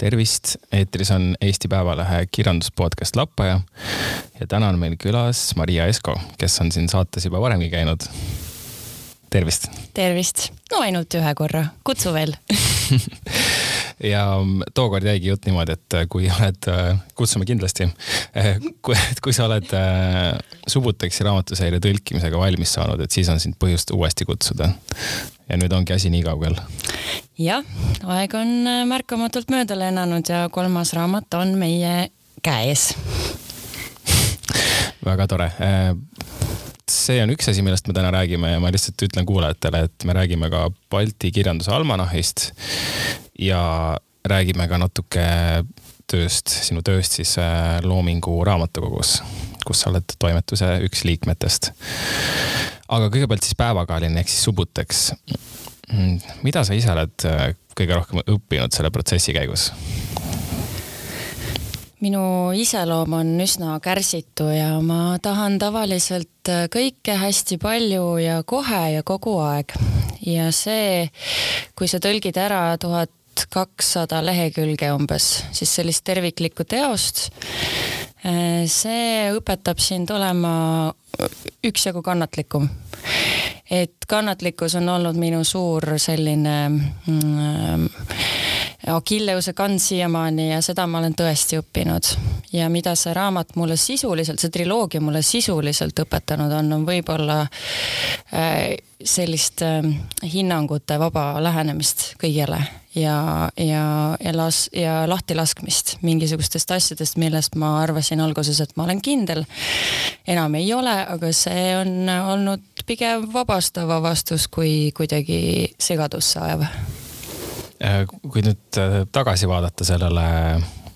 tervist, eetris on Eesti Päevalehe kirjanduspodcast Lappaja ja täna on meil külas Maria Esko, kes on siin saates juba varemgi käinud. tervist. tervist, no ainult ühe korra, kutsu veel ja tookord jäigi jutt niimoodi, et kui oled, kutsume kindlasti, kui, kui sa oled Subuteksi raamatuseire tõlkimisega valmis saanud, et siis on sind põhjust uuesti kutsuda. Ja nüüd ongi asi nii kaugel. jah, aeg on märkamatult mööda lennanud ja kolmas raamat on meie käes. väga tore see on üks asi, millest me täna räägime ja ma lihtsalt ütlen kuulajatele, et me räägime ka Balti kirjanduse almanahist ja räägime ka natuke tööst, sinu tööst siis äh, Loomingu raamatukogus, kus sa oled toimetuse üks liikmetest. aga kõigepealt siis päevakajaline ehk siis Subuteks. mida sa ise oled äh, kõige rohkem õppinud selle protsessi käigus? minu iseloom on üsna kärsitu ja ma tahan tavaliselt äh, kõike hästi palju ja kohe ja kogu aeg. ja see, kui sa tõlgid ära tuhat kakssada lehekülge umbes, siis sellist terviklikku teost, see õpetab sind olema üksjagu kannatlikum. Et kannatlikkus on olnud minu suur selline mm, Achilleuse kand siiamaani ja seda ma olen tõesti õppinud. ja mida see raamat mulle sisuliselt, see triloogia mulle sisuliselt õpetanud on, on võib-olla äh, sellist äh, hinnangute vaba lähenemist kõigele ja, ja, ja las- ja lahtilaskmist mingisugustest asjadest, millest ma arvasin alguses, et ma olen kindel. enam ei ole, aga see on olnud pigem vabastav avastus kui kuidagi segadusse ajav kui nüüd äh, tagasi vaadata sellele,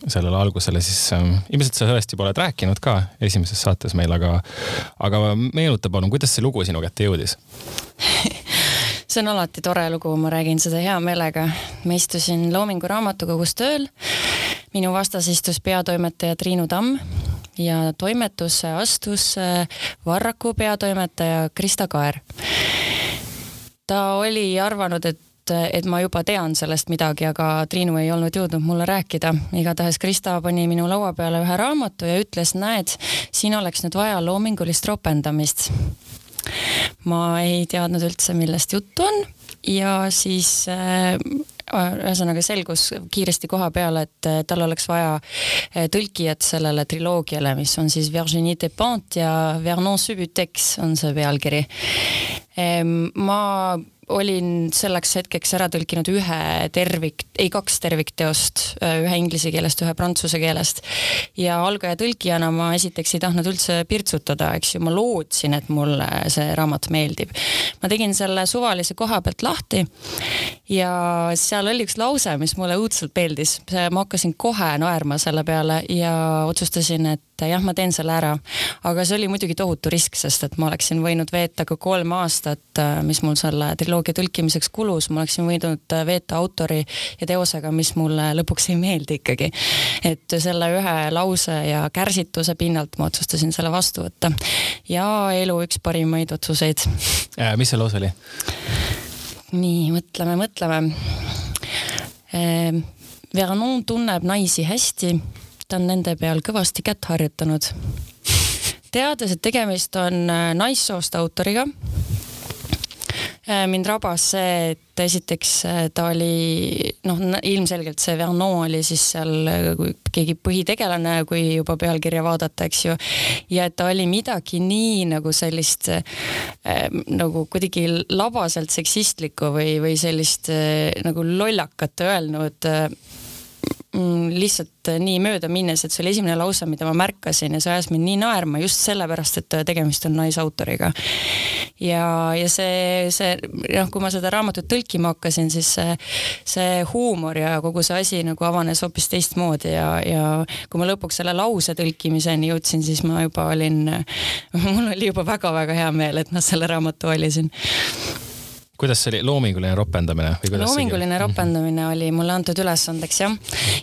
sellele algusele, siis ähm, ilmselt sa sellest juba oled rääkinud ka esimeses saates meil, aga, aga meenuta palun, kuidas see lugu sinu kätte jõudis see on alati tore lugu, ma räägin seda hea meelega. ma istusin Loomingu Raamatukogus tööl. minu vastas istus peatoimetaja Triinu Tamm ja toimetusse astus äh, Varraku peatoimetaja Krista Kaer. ta oli arvanud, et et ma juba tean sellest midagi, aga Triinu ei olnud jõudnud mulle rääkida. igatahes Krista pani minu laua peale ühe raamatu ja ütles, näed, siin oleks nüüd vaja loomingulist ropendamist. ma ei teadnud üldse, millest juttu on ja siis äh, ühesõnaga selgus kiiresti koha peale, et tal oleks vaja äh, tõlkijat sellele triloogiale, mis on siis Virginie Despentes ja Vernon Subutex on see pealkiri. Ma olin selleks hetkeks ära tõlkinud ühe tervik, ei kaks tervikteost, ühe inglise keelest, ühe prantsuse keelest. ja algaja tõlkijana ma esiteks ei tahtnud üldse pirtsutada, eks ju, ma lootsin, et mulle see raamat meeldib. ma tegin selle suvalise koha pealt lahti ja seal oli üks lause, mis mulle õudselt meeldis, ma hakkasin kohe naerma selle peale ja otsustasin, et jah, ma teen selle ära. aga see oli muidugi tohutu risk, sest et ma oleksin võinud veeta ka kolm aastat, mis mul selle triloogia tõlkimiseks kulus, ma oleksin võinud veeta autori ja teosega, mis mulle lõpuks ei meeldi ikkagi. et selle ühe lause ja kärsituse pinnalt ma otsustasin selle vastu võtta. ja elu üks parimaid otsuseid. mis see lause oli? nii, mõtleme, mõtleme. Vernon tunneb naisi hästi ta on nende peal kõvasti kätt harjutanud. teades, et tegemist on äh, naissoost autoriga, äh, mind rabas see, et esiteks äh, ta oli noh, ilmselgelt see Vernon oli siis seal keegi põhitegelane, kui juba pealkirja vaadata, eks ju. ja et ta oli midagi nii nagu sellist nagu kuidagi labaselt seksistlikku või, või sellist nagu lollakat öelnud Mm, lihtsalt äh, nii mööda minnes, et see oli esimene lause, mida ma märkasin ja see ajas mind nii naerma just sellepärast, et äh, tegemist on naisautoriga. ja, ja see, see noh, kui ma seda raamatut tõlkima hakkasin, siis see, see huumor ja kogu see asi nagu avanes hoopis teistmoodi ja, ja kui ma lõpuks selle lause tõlkimiseni jõudsin, siis ma juba olin, mul oli juba väga-väga hea meel, et ma selle raamatu valisin kuidas see oli, loominguline ropendamine või kuidas loominguline ropendamine oli mulle antud ülesandeks jah.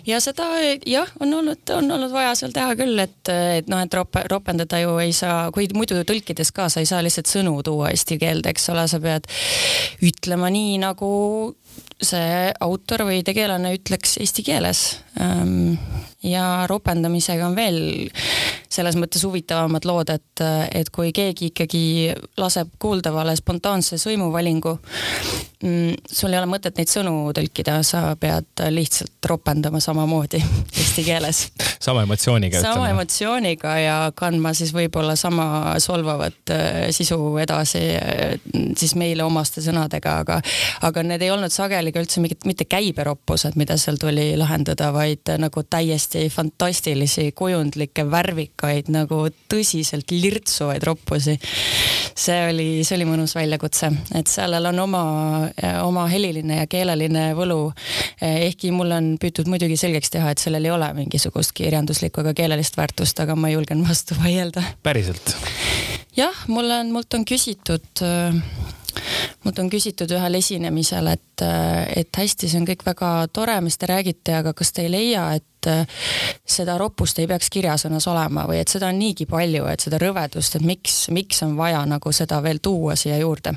ja seda jah, on olnud, on olnud vaja seal teha küll, et, et noh, et rop-, ropendada ju ei saa, kui muidu tõlkides ka sa ei saa lihtsalt sõnu tuua eesti keelde, eks ole, sa pead ütlema nii nagu see autor või tegelane ütleks eesti keeles. Ähm, ja ropendamisega on veel selles mõttes huvitavamad lood, et, et kui keegi ikkagi laseb kuuldavale spontaanse sõimuvalingu, mm, sul ei ole mõtet neid sõnu tõlkida, sa pead lihtsalt ropendama samamoodi eesti keeles. sama emotsiooniga. sama ütleme. emotsiooniga ja kandma siis võib-olla sama solvavat äh, sisu edasi äh, siis meile omaste sõnadega, aga, aga need ei olnud sageli ka üldse mingid, mitte käiberoppused, mida seal tuli lahendada, vaid nagu täiesti täiesti fantastilisi kujundlikke värvikaid nagu tõsiselt lirtsuvaid roppusi. see oli, see oli mõnus väljakutse, et sellel on oma, oma heliline ja keeleline võlu. ehkki mulle on püütud muidugi selgeks teha, et sellel ei ole mingisugust kirjanduslikku ega keelelist väärtust, aga ma julgen vastu vaielda. päriselt? jah, mulle on, mult on küsitud mult on küsitud ühel esinemisel, et, et hästi, see on kõik väga tore, mis te räägite, aga kas te ei leia, et seda roppust ei peaks kirjasõnas olema või et seda on niigi palju, et seda rõvedust, et miks, miks on vaja nagu seda veel tuua siia juurde?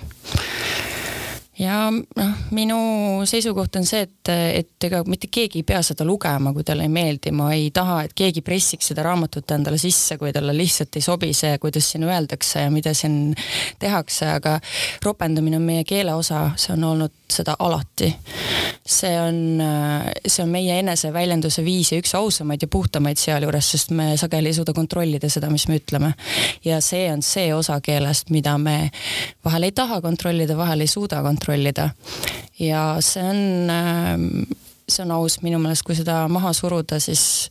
ja noh, minu seisukoht on see, et, et ega mitte keegi ei pea seda lugema, kui talle ei meeldi, ma ei taha, et keegi pressiks seda raamatut endale sisse, kui talle lihtsalt ei sobi see, kuidas siin öeldakse ja mida siin tehakse, aga ropendamine on meie keele osa, see on olnud seda alati. See on, see on meie eneseväljenduse viis ja üks ausamaid ja puhtamaid sealjuures, sest me sageli ei suuda kontrollida seda, mis me ütleme. ja see on see osa keelest, mida me vahel ei taha kontrollida, vahel ei suuda kontrollida. ja see on, see on aus minu meelest, kui seda maha suruda, siis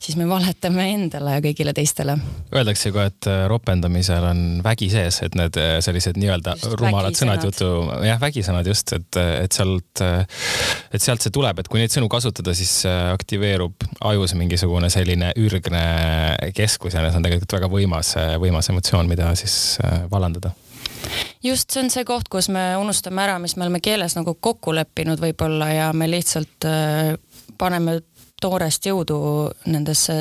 siis me valetame endale ja kõigile teistele. Öeldakse ka, et äh, ropendamisel on vägi sees, et need äh, sellised nii-öelda rumalad sõnad jutu, jah, vägisõnad just, et, et sealt, äh, et sealt see tuleb, et kui neid sõnu kasutada, siis aktiveerub ajus mingisugune selline ürgne keskus ja see on tegelikult väga võimas, võimas emotsioon, mida siis vallandada just see on see koht, kus me unustame ära, mis me oleme keeles nagu kokku leppinud võib-olla ja me lihtsalt paneme toorest jõudu nendesse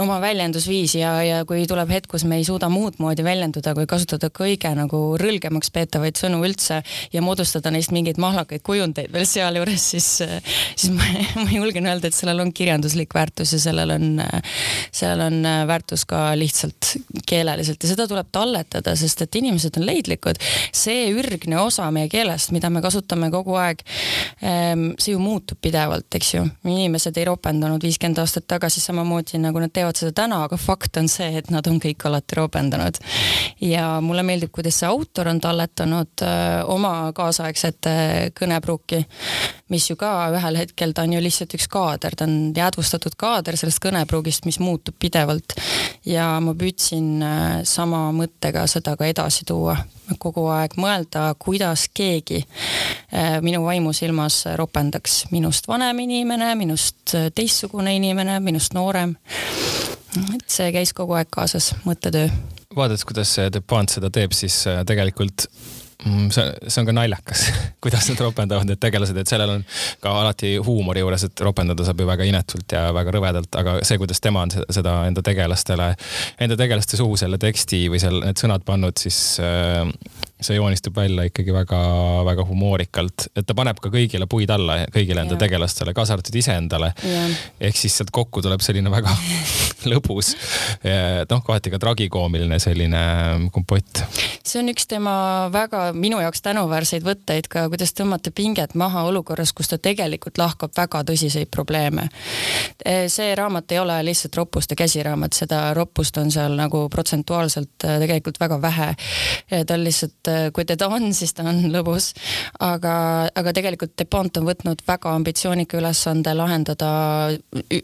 oma väljendusviisi ja, ja kui tuleb hetk, kus me ei suuda muud moodi väljenduda, kui kasutada kõige nagu rõlgemaks peetavaid sõnu üldse ja moodustada neist mingeid mahlakaid kujundeid veel sealjuures, siis, siis ma, ma julgen öelda, et sellel on kirjanduslik väärtus ja sellel on, sellel on väärtus ka lihtsalt keeleliselt ja seda tuleb talletada, sest et inimesed on leidlikud. see ürgne osa meie keelest, mida me kasutame kogu aeg, ehm, see ju muutub pidevalt, eks ju. inimesed ei ropendanud viiskümmend aastat tagasi samamoodi, nagu nad teevad seda täna, aga fakt on see, et nad on kõik alati ropendanud. ja mulle meeldib, kuidas see autor on talletanud äh, oma kaasaegset kõnepruuki, mis ju ka ühel hetkel, ta on ju lihtsalt üks kaader, ta on jäädvustatud kaader sellest kõnepruugist, mis muutub pidevalt. ja ma püüdsin äh, sama mõttega seda ka edasi tuua kogu aeg mõelda, kuidas keegi minu vaimusilmas ropendaks. minust vanem inimene, minust äh, teistsugune inimene, minust noorem. et see käis kogu aeg kaasas, mõttetöö. vaadates, kuidas Depant seda teeb, siis äh, tegelikult see, see on ka naljakas kuidas nad ropendavad, need tegelased, et sellel on ka alati huumori juures, et ropendada saab ju väga inetult ja väga rõvedalt, aga see, kuidas tema on seda enda tegelastele, enda tegelaste suhu selle teksti või seal need sõnad pannud, siis äh, see joonistub välja ikkagi väga-väga humoorikalt, et ta paneb ka kõigile puid alla, kõigile enda ja. tegelastele, kaasa arvatud iseendale. ehk siis sealt kokku tuleb selline väga lõbus, noh, kohati ka tragikoomiline selline kompott. see on üks tema väga minu jaoks tänuväärseid võtteid ka, kuidas tõmmata pinget maha olukorras, kus ta tegelikult lahkab väga tõsiseid probleeme. E, see raamat ei ole lihtsalt roppuste käsiraamat, seda roppust on seal nagu protsentuaalselt e, tegelikult väga vähe. E, ta on lihtsalt, kui teda on, siis ta on lõbus. aga, aga tegelikult Depont on võtnud väga ambitsioonika ülesande lahendada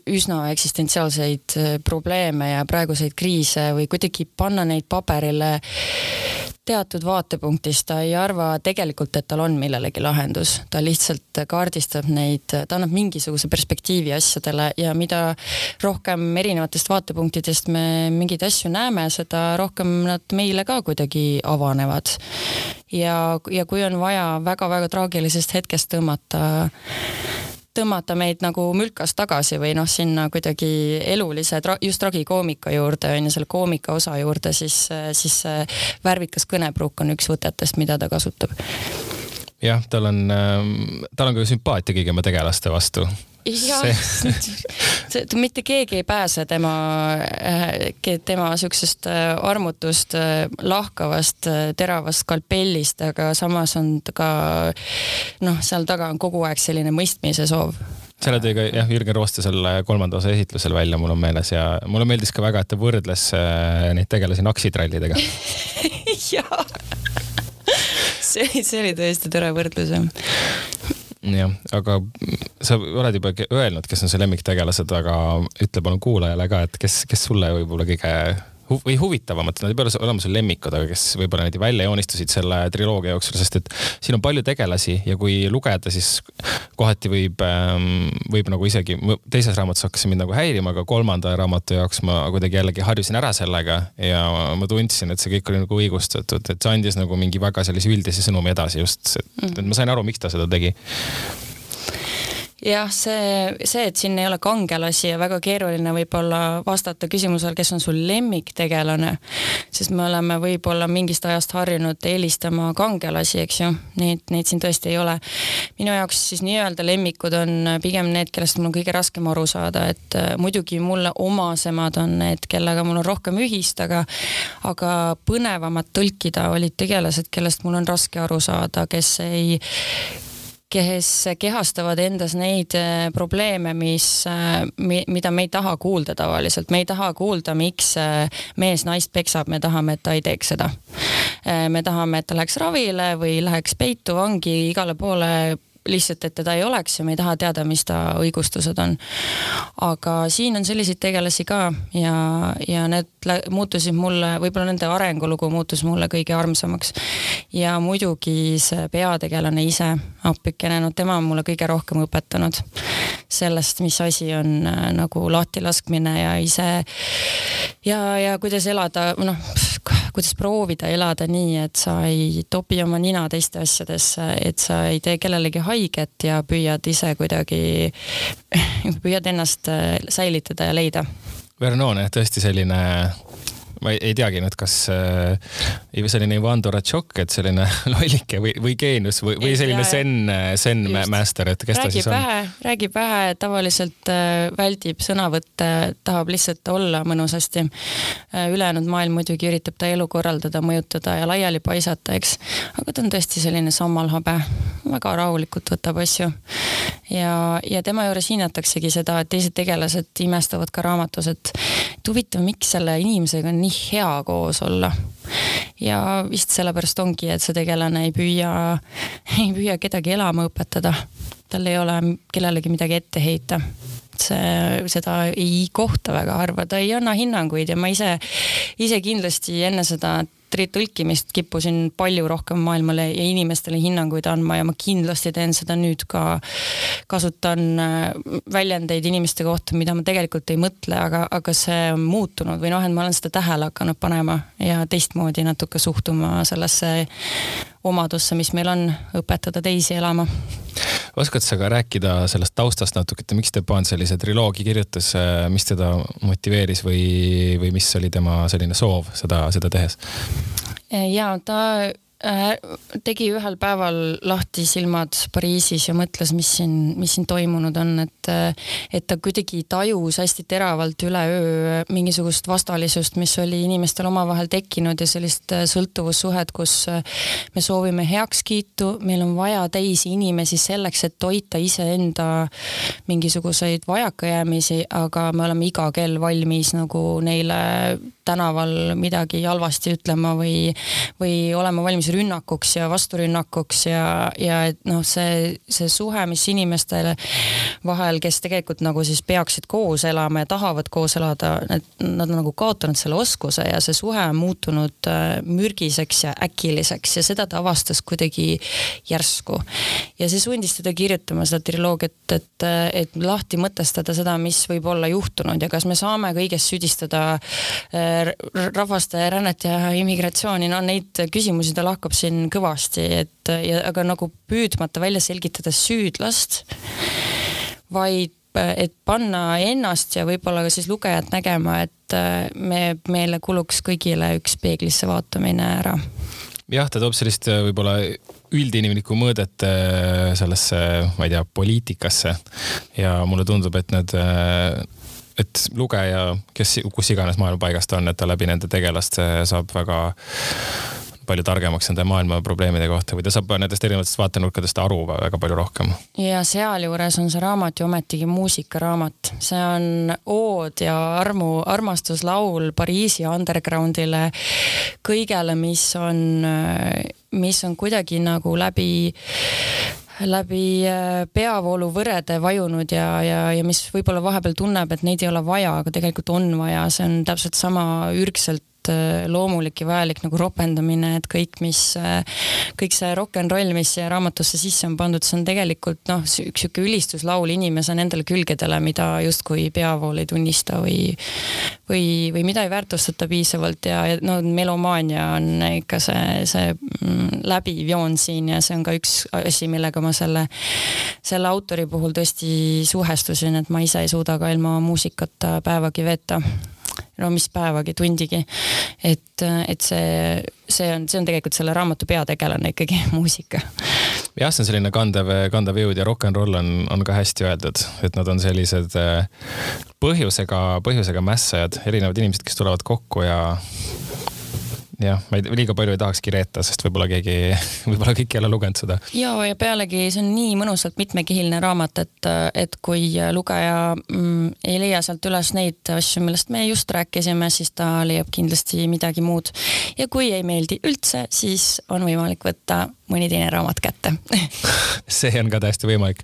üsna eksistentsiaalseid probleeme ja praeguseid kriise või kuidagi panna neid paberile teatud vaatepunktist, ta ei arva tegelikult, et tal on millelegi lahendus, ta lihtsalt kaardistab neid, ta annab mingisuguse perspektiivi asjadele ja mida rohkem erinevatest vaatepunktidest me mingeid asju näeme, seda rohkem nad meile ka kuidagi avanevad. ja, ja kui on vaja väga-väga traagilisest hetkest tõmmata tõmmata meid nagu mülkast tagasi või noh, sinna kuidagi elulise just tragikoomika juurde on ju, selle koomika osa juurde, siis, siis see värvikas kõnepruuk on üks võtetest, mida ta kasutab. Jah, tal on, tal on ka sümpaatia kõigi oma tegelaste vastu jah mitte keegi ei pääse tema, tema siuksest armutust lahkavast teravast skalpellist, aga samas on ka noh, seal taga on kogu aeg selline mõistmise soov. Selle tõi ka jah, Jürgen Rooste selle kolmanda osa esitlusel välja, mul on meeles ja mulle meeldis ka väga, et ta võrdles äh, neid tegelasi naksitrallidega. Jaa, see see oli tõesti tore võrdlus jah jah, aga sa oled juba öelnud, kes on su lemmiktegelased, aga ütle palun kuulajale ka, et kes, kes sulle võib-olla kõige hu või huvitavamad, nad ei pea olema sul lemmikud, aga kes võib-olla niimoodi välja joonistusid selle triloogia jooksul, sest et siin on palju tegelasi ja kui lugeda, siis kohati võib, ähm, võib nagu isegi, teises raamatus hakkas see mind nagu häirima, aga kolmanda raamatu jaoks ma kuidagi jällegi harjusin ära sellega ja ma tundsin, et see kõik oli nagu õigustatud, et see andis nagu mingi väga sellise üldise sõnumi edasi just, et ma sain aru, miks ta seda tegi jah, see, see, et siin ei ole kangelasi ja väga keeruline võib-olla vastata küsimusele, kes on sul lemmiktegelane, sest me oleme võib-olla mingist ajast harjunud eelistama kangelasi, eks ju, neid, neid siin tõesti ei ole. minu jaoks siis nii-öelda lemmikud on pigem need, kellest mul on kõige raskem aru saada, et äh, muidugi mulle omasemad on need, kellega mul on rohkem ühist, aga aga põnevamad tõlkida olid tegelased, kellest mul on raske aru saada, kes ei kes kehastavad endas neid äh, probleeme, mis, äh, mida me ei taha kuulda tavaliselt, me ei taha kuulda, miks äh, mees naist peksab, me tahame, et ta ei teeks seda. me tahame, et ta läheks ravile või läheks peitu, vangi, igale poole lihtsalt, et teda ei oleks ja me ei taha teada, mis ta õigustused on. aga siin on selliseid tegelasi ka ja, ja need muutusid mulle, võib-olla nende arengulugu muutus mulle kõige armsamaks. ja muidugi see peategelane ise, appikene, no tema on mulle kõige rohkem õpetanud sellest, mis asi on äh, nagu lahtilaskmine ja ise ja, ja kuidas elada, noh kuidas proovida elada nii, et sa ei topi oma nina teiste asjadesse, et sa ei tee kellelegi haiget ja püüad ise kuidagi, püüad ennast äh, säilitada ja leida. Vernon jah, tõesti selline ma ei, ei teagi nüüd, kas äh, selline Ivan Duratšok, et selline lollike või, või geenius või, või selline zen, zen master, et kes räägib ta siis on? räägib vähe, tavaliselt äh, väldib sõnavõtte, tahab lihtsalt olla mõnusasti äh,. ülejäänud maailm muidugi üritab ta elu korraldada, mõjutada ja laiali paisata, eks. aga ta on tõesti selline sammalhabe, väga rahulikult võtab asju. ja, ja tema juures hinnataksegi seda, et teised tegelased imestavad ka raamatus, et et huvitav, miks selle inimesega on nii nii hea koos olla. ja vist sellepärast ongi, et see tegelane ei püüa, ei püüa kedagi elama õpetada. tal ei ole kellelegi midagi ette heita see, seda ei kohta väga harva, ta ei anna hinnanguid ja ma ise, ise kindlasti enne seda tõlkimist kippusin palju rohkem maailmale ja inimestele hinnanguid andma ja ma kindlasti teen seda nüüd ka. kasutan äh, väljendeid inimeste kohta, mida ma tegelikult ei mõtle, aga, aga see on muutunud või noh, et ma olen seda tähele hakanud panema ja teistmoodi natuke suhtuma sellesse omadusse, mis meil on, õpetada teisi elama. oskad sa ka rääkida sellest taustast natuke, et miks Stepan sellise triloogia kirjutas, mis teda motiveeris või, või mis oli tema selline soov seda, seda tehes? ja ta Äh, tegi ühel päeval lahti silmad Pariisis ja mõtles, mis siin, mis siin toimunud on, et et ta kuidagi tajus hästi teravalt üleöö mingisugust vastalisust, mis oli inimestel omavahel tekkinud ja sellist sõltuvussuhet, kus me soovime heakskiitu, meil on vaja teisi inimesi selleks, et toita iseenda mingisuguseid vajakajäämisi, aga me oleme iga kell valmis nagu neile tänaval midagi halvasti ütlema või, või olema valmis rünnakuks ja vasturünnakuks ja, ja et noh, see, see suhe, mis inimestele vahel, kes tegelikult nagu siis peaksid koos elama ja tahavad koos elada, et nad on nagu kaotanud selle oskuse ja see suhe on muutunud äh, mürgiseks ja äkiliseks ja seda ta avastas kuidagi järsku. ja see sundis teda kirjutama seda triloogiat, et, et lahti mõtestada seda, mis võib olla juhtunud ja kas me saame kõiges süüdistada äh, rahvaste rännet ja immigratsiooni, no neid küsimusi tal hakkab siin kõvasti, et ja aga nagu püüdmata välja selgitada süüdlast, vaid et panna ennast ja võib-olla ka siis lugejat nägema, et me, meile kuluks kõigile üks peeglisse vaatamine ära jah, ta toob sellist võib-olla üldinimlikku mõõdet äh, sellesse, ma ei tea, poliitikasse. ja mulle tundub, et need, äh, et lugeja, kes, kus iganes maailma paigas ta on, et ta läbi nende tegelaste saab väga palju targemaks nende maailma probleemide kohta või ta saab nendest erinevatest vaatenurkadest aru väga palju rohkem. ja sealjuures on see raamat ju ometigi muusikaraamat, see on ood ja armu, armastuslaul Pariisi undergroundile, kõigele, mis on, mis on kuidagi nagu läbi läbi äh, peavoolu võrede vajunud ja, ja, ja mis võib-olla vahepeal tunneb, et neid ei ole vaja, aga tegelikult on vaja, see on täpselt sama ürgselt loomulik ja vajalik nagu ropendamine, et kõik, mis, äh, kõik see rock n roll, mis siia raamatusse sisse on pandud, see on tegelikult noh, üks sihuke ülistuslaul inimese nendele külgedele, mida justkui peavool ei tunnista või, või, või mida ei väärtustata piisavalt ja, ja no melomaania on ikka see, see mm, läbiv joon siin ja see on ka üks asi, millega ma selle, selle autori puhul tõesti suhestusin, et ma ise ei suuda ka ilma muusikata päevagi veeta no mis päevagi, tundigi. et, et see, see on, see on tegelikult selle raamatu peategelane ikkagi, muusika. jah, see on selline kandev, kandev jõud ja rock n roll on, on ka hästi öeldud, et nad on sellised äh, põhjusega, põhjusega mässajad, erinevad inimesed, kes tulevad kokku ja jah, ma ei, liiga palju ei tahakski reeta, sest võib-olla keegi, võib-olla kõik ei ole lugenud seda. ja, ja pealegi see on nii mõnusalt mitmekihiline raamat, et, et kui lugeja mm, ei leia sealt üles neid asju, millest me just rääkisime, siis ta leiab kindlasti midagi muud. ja kui ei meeldi üldse, siis on võimalik võtta mõni teine raamat kätte see on ka täiesti võimalik.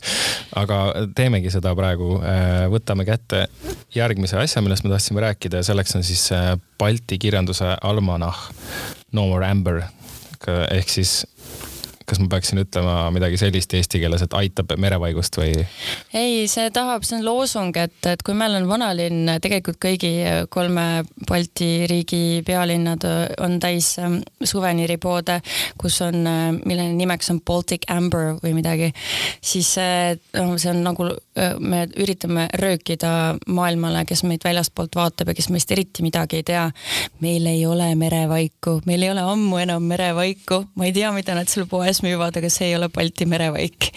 aga teemegi seda praegu, äh, võtame kätte järgmise asja, millest me tahtsime rääkida ja selleks on siis äh, Balti kirjanduse almanah No More Amber ehk siis kas ma peaksin ütlema midagi sellist eesti keeles, et aitab merevaigust või? ei, see tahab, see on loosung, et, et kui meil on vanalinn, tegelikult kõigi kolme Balti riigi pealinnad on täis ähm, suveniiripoode, kus on, äh, mille nimeks on Baltic Amber või midagi, siis noh, see on nagu, äh, me üritame röökida maailmale, kes meid väljastpoolt vaatab ja kes meist eriti midagi ei tea. meil ei ole merevaiku, meil ei ole ammu enam merevaiku, ma ei tea, mida nad seal poes meres müüvad, aga see ei ole Balti merevaik.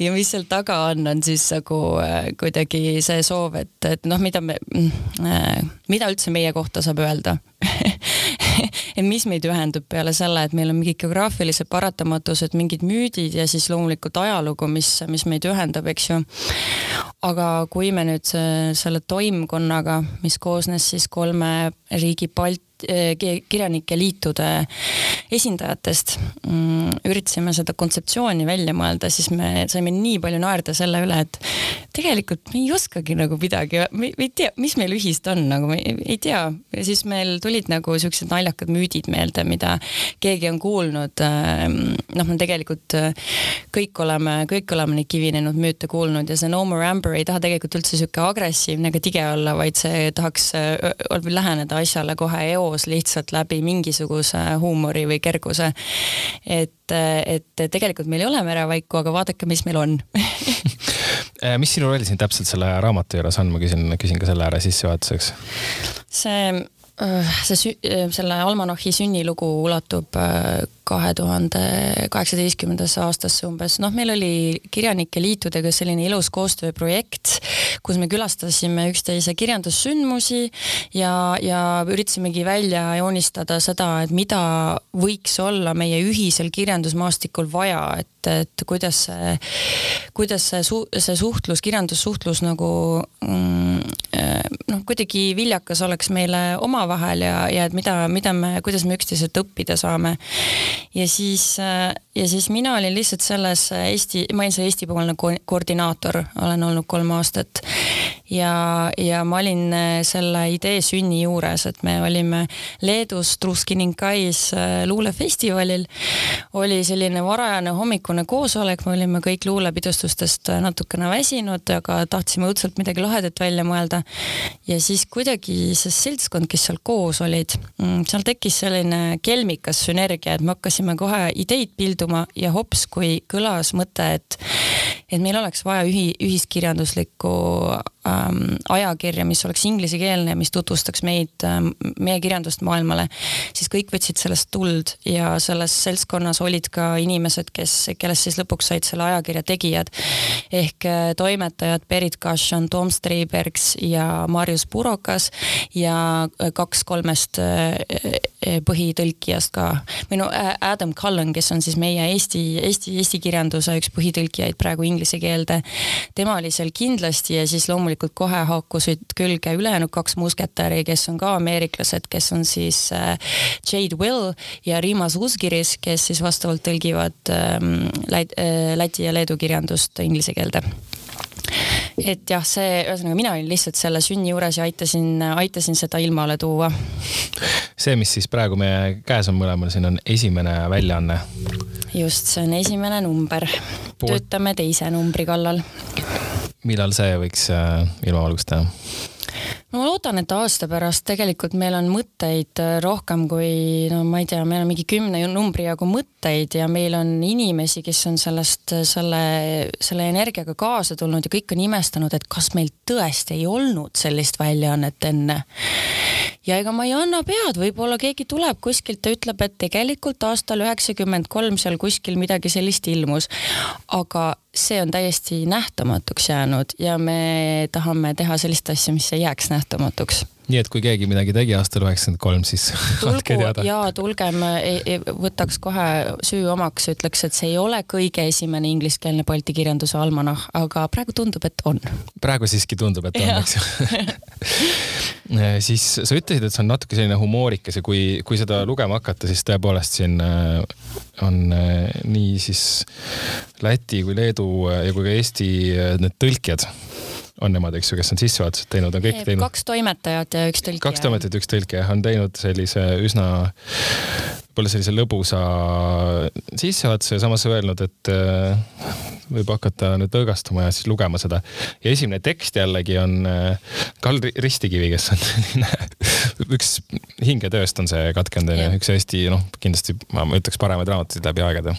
ja mis seal taga on, on siis nagu äh, kuidagi see soov, et, et noh, mida me äh,, mida üldse meie kohta saab öelda et mis meid ühendab peale selle, et meil on mingid geograafilised paratamatused, mingid müüdid ja siis loomulikult ajalugu, mis, mis meid ühendab, eks ju. aga kui me nüüd selle toimkonnaga, mis koosnes siis kolme riigi Balti kirjanike liitude esindajatest mm, üritasime seda kontseptsiooni välja mõelda, siis me saime nii palju naerda selle üle, et tegelikult me ei oskagi nagu midagi, me ei tea, mis meil ühist on, nagu me ei, tea. ja siis meil tulid nagu siuksed naljakad müüdid meelde, mida keegi on kuulnud. Ähm, noh, me tegelikult äh, kõik oleme, kõik oleme neid kivinenud müüte kuulnud ja see No More Amber ei taha tegelikult üldse sihuke agressiivne ega tige olla, vaid see tahaks äh, läheneda asjale kohe eos koos lihtsalt läbi mingisuguse huumori või kerguse. et, et tegelikult meil ei ole merevaiku, aga vaadake, mis meil on mis sinu roll siin täpselt selle raamatu juures on, ma küsin, küsin ka selle ära sissejuhatuseks. see see, selle Almanachi sünnilugu ulatub kahe tuhande kaheksateistkümnendasse aastasse umbes. noh, meil oli Kirjanike Liitudega selline ilus koostööprojekt, kus me külastasime üksteise kirjandussündmusi ja, ja üritasimegi välja joonistada seda, et mida võiks olla meie ühisel kirjandusmaastikul vaja, et, et kuidas see, kuidas see su-, see suhtlus, kirjandussuhtlus nagu mm, noh, kuidagi viljakas oleks meile omavahel ja, ja et mida, mida me, kuidas me üksteiselt õppida saame ja siis, äh, ja siis mina olin lihtsalt selles Eesti, ma olin see Eesti-poolne ko koordinaator, olen olnud kolm aastat. ja, ja ma olin äh, selle idee sünni juures, et me olime Leedus Truskininkais äh, luulefestivalil. oli selline varajane hommikune koosolek, me olime kõik luulepidustustest natukene väsinud, aga tahtsime õudselt midagi lahedat välja mõelda. ja siis kuidagi see seltskond, kes seal koos olid, mm, seal tekkis selline kelmikas sünergia, et me hakkasime hakkasime kohe ideid pilduma ja hops, kui kõlas mõte, et et meil oleks vaja ühi-, ühiskirjanduslikku ähm, ajakirja, mis oleks inglisekeelne, mis tutvustaks meid ähm,, meie kirjandust maailmale, siis kõik võtsid sellest tuld ja selles seltskonnas olid ka inimesed, kes, kellest siis lõpuks said selle ajakirja tegijad. ehk äh, toimetajad Berit Kašan, Tom Streibergs ja Marius Purokas ja äh, kaks kolmest äh, äh põhitõlkijast ka. või no Adam Cullen, kes on siis meie Eesti, Eesti, eesti kirjanduse üks põhitõlkijaid praegu inglise keelde. tema oli seal kindlasti ja siis loomulikult kohe haakusid külge ülejäänud kaks musketäri, kes on ka ameeriklased, kes on siis äh, Jade Will ja Rimas Uzgiris, kes siis vastavalt tõlgivad ähm, äh, Läti ja Leedu kirjandust inglise keelde et jah, see, ühesõnaga mina olin lihtsalt selle sünni juures ja aitasin, aitasin seda ilmale tuua. see, mis siis praegu meie käes on mõlemal, siin on esimene väljaanne. just, see on esimene number. töötame teise numbri kallal. Millal see võiks äh, ilmavalgust teha? no ma loodan, et aasta pärast tegelikult meil on mõtteid äh, rohkem kui no ma ei tea, meil on mingi kümne numbri jagu mõtteid ja meil on inimesi, kes on sellest, äh, selle, selle energiaga kaasa tulnud ja kõik on imestanud, et kas meil tõesti ei olnud sellist väljaannet enne. ja ega ma ei anna pead, võib-olla keegi tuleb kuskilt ja ütleb, et tegelikult aastal üheksakümmend kolm seal kuskil midagi sellist ilmus. aga see on täiesti nähtamatuks jäänud ja me tahame teha sellist asja, mis ei jääks nähtamatuks. nii et kui keegi midagi tegi aastal üheksakümmend kolm, siis andke teada. ja tulgem, võtaks kohe süü omaks, ütleks, et see ei ole kõige esimene ingliskeelne Balti kirjanduse almanah, aga praegu tundub, et on. praegu siiski tundub, et on, eks ju siis sa ütlesid, et see on natuke selline humoorikas ja kui, kui seda lugema hakata, siis tõepoolest siin äh, on äh, nii siis Läti kui Leedu äh, ja kui ka Eesti need tõlkijad on nemad, eks ju, kes on sissejuhatused teinud, on kõik teinud. kaks toimetajat ja üks tõlkija. kaks toimetajat, üks tõlkija on teinud sellise üsna, võib-olla sellise lõbusa sissejuhatuse ja samas öelnud, et võib hakata nüüd lõõgastuma ja siis lugema seda. ja esimene tekst jällegi on äh, Karl Ristikivi, kes on üks hingetööst on see katkenud onju, üks Eesti noh, kindlasti ma ütleks paremaid raamatuid läbi aegade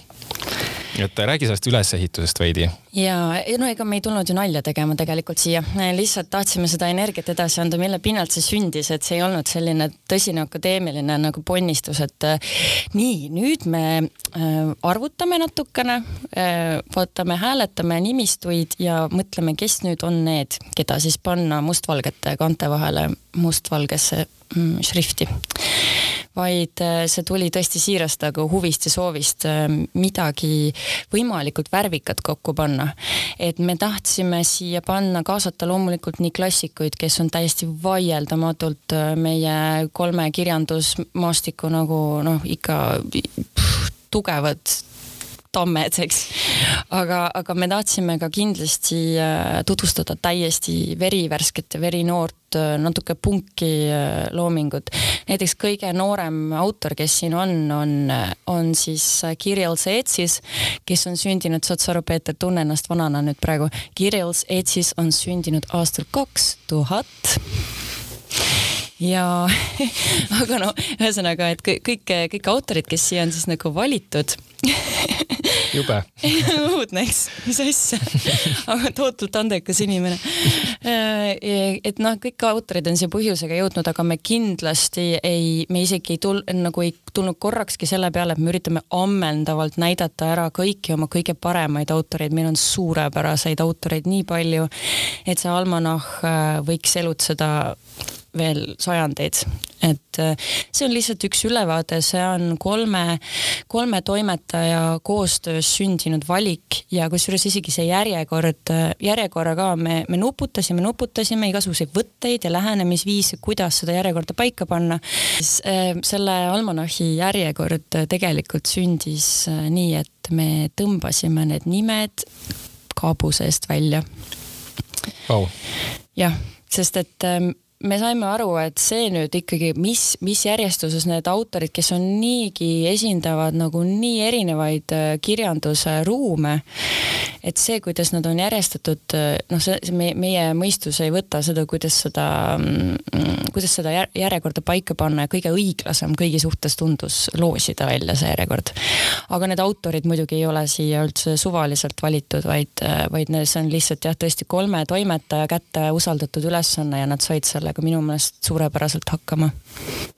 et räägi sellest ülesehitusest veidi. ja no ega me ei tulnud ju nalja tegema tegelikult siia, lihtsalt tahtsime seda energiat edasi anda, mille pinnalt see sündis, et see ei olnud selline tõsine akadeemiline nagu ponnistus, et äh, nii, nüüd me äh, arvutame natukene äh,, vaatame, hääletame nimistuid ja mõtleme, kes nüüd on need, keda siis panna mustvalgete kaante vahele mustvalgesse šrifti vaid äh, see tuli tõesti siirast nagu huvist ja soovist äh, midagi võimalikult värvikat kokku panna. et me tahtsime siia panna, kaasata loomulikult nii klassikuid, kes on täiesti vaieldamatult äh, meie kolme kirjandusmaastiku nagu noh, ikka pff, tugevad tammed, eks. aga, aga me tahtsime ka kindlasti tutvustada täiesti verivärsket ja verinoort Äh, natuke punki äh, loomingut. näiteks kõige noorem autor, kes siin on, on, on siis Kirill Seetsis, kes on sündinud, saad sa aru, Peeter, tunne ennast vanana nüüd praegu. Kirill Seetsis on sündinud aastal kaks tuhat ja aga no ühesõnaga, et kõik, kõik autorid, kes siia on siis nagu valitud jube. Õudne, eks, mis asja. Aga tohutult andekas inimene. Äh, et noh, kõik autorid on siia põhjusega jõudnud, aga me kindlasti ei, me isegi ei tul-, nagu ei tulnud korrakski selle peale, et me üritame ammendavalt näidata ära kõiki oma kõige paremaid autoreid, meil on suurepäraseid autoreid nii palju, et see almanah äh, võiks elutseda veel sajandeid. et äh, see on lihtsalt üks ülevaade, see on kolme, kolme toimetaja koostöös sündinud valik ja kusjuures isegi see järjekord, järjekorra ka me, me nuputasime, nuputasime igasuguseid võtteid ja lähenemisviise, kuidas seda järjekorda paika panna. Äh, selle almanahi järjekord tegelikult sündis äh, nii, et me tõmbasime need nimed kaabuse eest välja jah, sest et ähm, me saime aru, et see nüüd ikkagi, mis, mis järjestuses need autorid, kes on niigi, esindavad nagu nii erinevaid äh, kirjanduse ruume, et see, kuidas nad on järjestatud, äh, noh, see, see meie, meie mõistus ei võta seda, kuidas seda, mm, kuidas seda järjekorda paika panna ja kõige õiglasem kõigi suhtes tundus loosida välja see järjekord. aga need autorid muidugi ei ole siia üldse suvaliselt valitud, vaid, äh, vaid see on lihtsalt jah, tõesti kolme toimetaja kätte usaldatud ülesanne ja nad said sellega minu meelest suurepäraselt hakkama.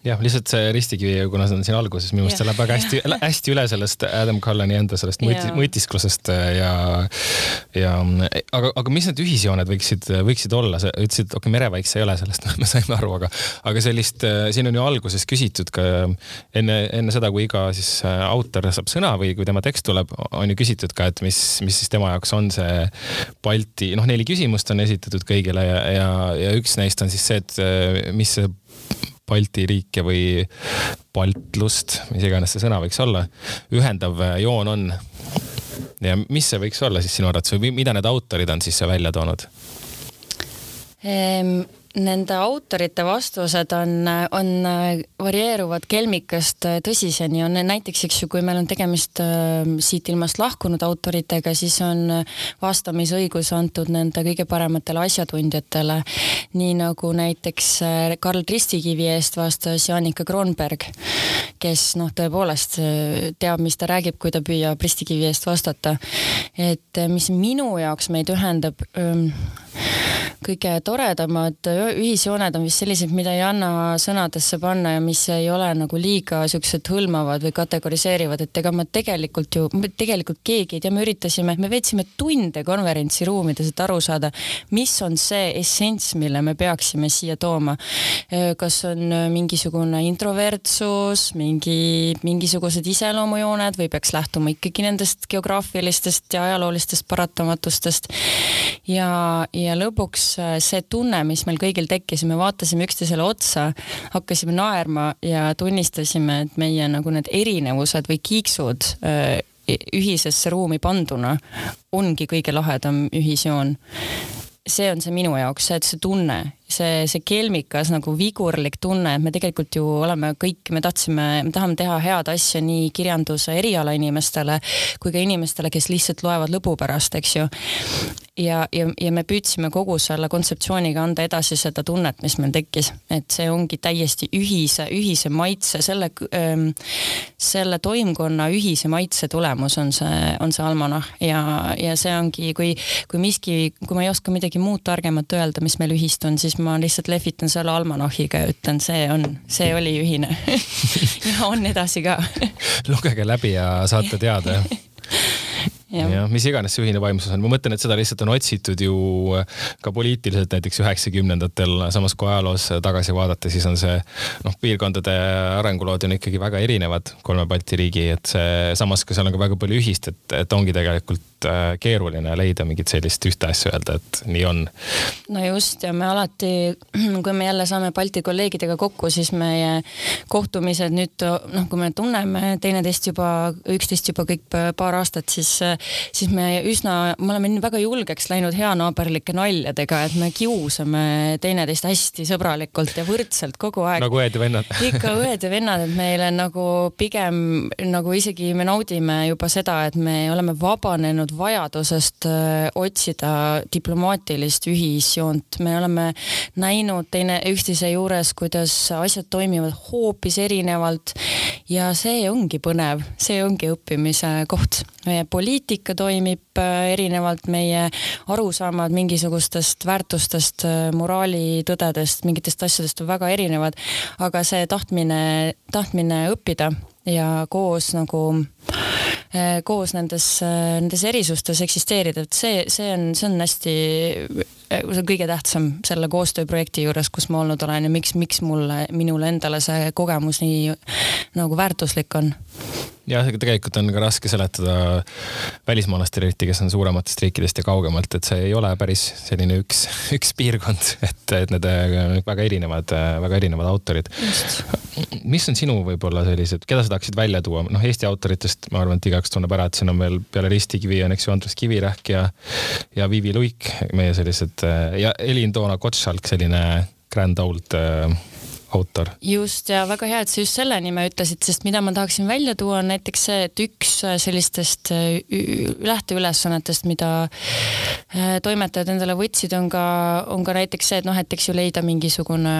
jah, lihtsalt see ristikivi, kuna see on siin alguses, minu meelest see läheb väga hästi, hästi üle sellest Adam Cullani enda sellest mõti, mõtisklusest ja, ja aga, aga mis need ühisjooned võiksid, võiksid olla, sa ütlesid, okei okay,, merevaik see ei ole, sellest me saime aru, aga, aga sellist, siin on ju alguses küsitud ka enne, enne seda, kui iga siis autor saab sõna või kui tema tekst tuleb, on ju küsitud ka, et mis, mis siis tema jaoks on see Balti, noh, neli küsimust on esitatud kõigile ja, ja, ja üks neist on siis see, et mis see Balti riike või baltlust, mis iganes see sõna võiks olla, ühendav joon on. ja mis see võiks olla siis sinu arvates või mida need autorid on siis välja toonud ehm,? Nende autorite vastused on, on, varieeruvad kelmikast tõsiseni, on näiteks, eks ju, kui meil on tegemist äh, siit ilmast lahkunud autoritega, siis on vastamisõigus antud nende kõige parematele asjatundjatele. nii nagu näiteks äh, Karl Tristikivi eest vastas Janika Kroonberg, kes noh, tõepoolest äh, teab, mis ta räägib, kui ta püüab Tristikivi eest vastata. et mis minu jaoks meid ühendab ähm, kõige toredamad ühisjooned on vist sellised, mida ei anna sõnadesse panna ja mis ei ole nagu liiga siuksed hõlmavad või kategoriseerivad, et ega ma tegelikult ju, tegelikult keegi ei tea, me üritasime, me veetsime tunde konverentsiruumides, et aru saada, mis on see essents, mille me peaksime siia tooma. kas on mingisugune introvertsus, mingi, mingisugused iseloomujooned või peaks lähtuma ikkagi nendest geograafilistest ja ajaloolistest paratamatustest. ja, ja lõpuks äh, see tunne, mis meil kõigil tekkis, me vaatasime üksteisele otsa, hakkasime naerma ja tunnistasime, et meie nagu need erinevused või kiiksud äh, ühisesse ruumi panduna ongi kõige lahedam ühisjoon see on see minu jaoks, see, et see tunne see, see kelmikas nagu vigurlik tunne, et me tegelikult ju oleme kõik, me tahtsime, me tahame teha head asja nii kirjanduse eriala inimestele kui ka inimestele, kes lihtsalt loevad lõbu pärast, eks ju. Ja, ja, ja me püüdsime kogu selle kontseptsiooniga anda edasi seda tunnet, mis meil tekkis, et see ongi täiesti ühise, ühise maitse, selle ähm,, selle toimkonna ühise maitse tulemus on see, on see almanah ja, ja see ongi, kui, kui miski, kui ma ei oska midagi muud targemat öelda, mis meil ühist on, siis ma lihtsalt lehvitan selle almanahiga ja ütlen, see on, see oli ühine. Ja on edasi ka. Lugege läbi ja saate teada jah ja mis iganes see ühine vaimsus on, ma mõtlen, et seda lihtsalt on otsitud ju ka poliitiliselt näiteks üheksakümnendatel, samas kui ajaloos tagasi vaadata, siis on see noh, piirkondade arengulood on ikkagi väga erinevad, kolme Balti riigi, et see samas ka seal on ka väga palju ühist, et, et ongi tegelikult Äh, keeruline leida mingit sellist ühte asja, öelda, et nii on. no just ja me alati, kui me jälle saame Balti kolleegidega kokku, siis meie kohtumised nüüd noh, kui me tunneme teineteist juba, üksteist juba kõik paar aastat, siis, siis me üsna, me oleme väga julgeks läinud heanaaberlike naljadega, et me kiusame teineteist hästi sõbralikult ja võrdselt kogu aeg. nagu õed ja vennad ikka õed ja vennad, et meile nagu pigem nagu isegi me naudime juba seda, et me oleme vabanenud vajadusest äh, otsida diplomaatilist ühisjoont. me oleme näinud teine, üksteise juures, kuidas asjad toimivad hoopis erinevalt ja see ongi põnev, see ongi õppimise koht. meie poliitika toimib äh, erinevalt, meie arusaamad mingisugustest väärtustest, äh, moraalitõdedest, mingitest asjadest on väga erinevad, aga see tahtmine, tahtmine õppida ja koos nagu äh, koos nendes, nendes erisustes eksisteerida, et see, see on, see on hästi, see on kõige tähtsam selle koostööprojekti juures, kus ma olnud olen ja miks, miks mulle, minule endale see kogemus nii nagu väärtuslik on jah, tegelikult on ka raske seletada välismaalastele eriti, kes on suurematest riikidest ja kaugemalt, et see ei ole päris selline üks, üks piirkond, et, et need äh, väga erinevad, äh, väga erinevad autorid. mis on sinu võib-olla sellised, keda sa tahaksid välja tuua, noh Eesti autoritest ma arvan, et igaüks tunneb ära, et siin on veel peale Risti Kivi on, eks ju, Andrus Kivirähk ja, ja Vivi Luik, meie sellised äh, ja Elin Toona Gottschalk, selline Grand Old äh, autor. just ja väga hea, et sa just selle nime ütlesid, sest mida ma tahaksin välja tuua, on näiteks see, et üks äh, sellistest äh, lähteülesannetest, mida äh, toimetajad endale võtsid, on ka, on ka näiteks see, et noh, et eks ju leida mingisugune,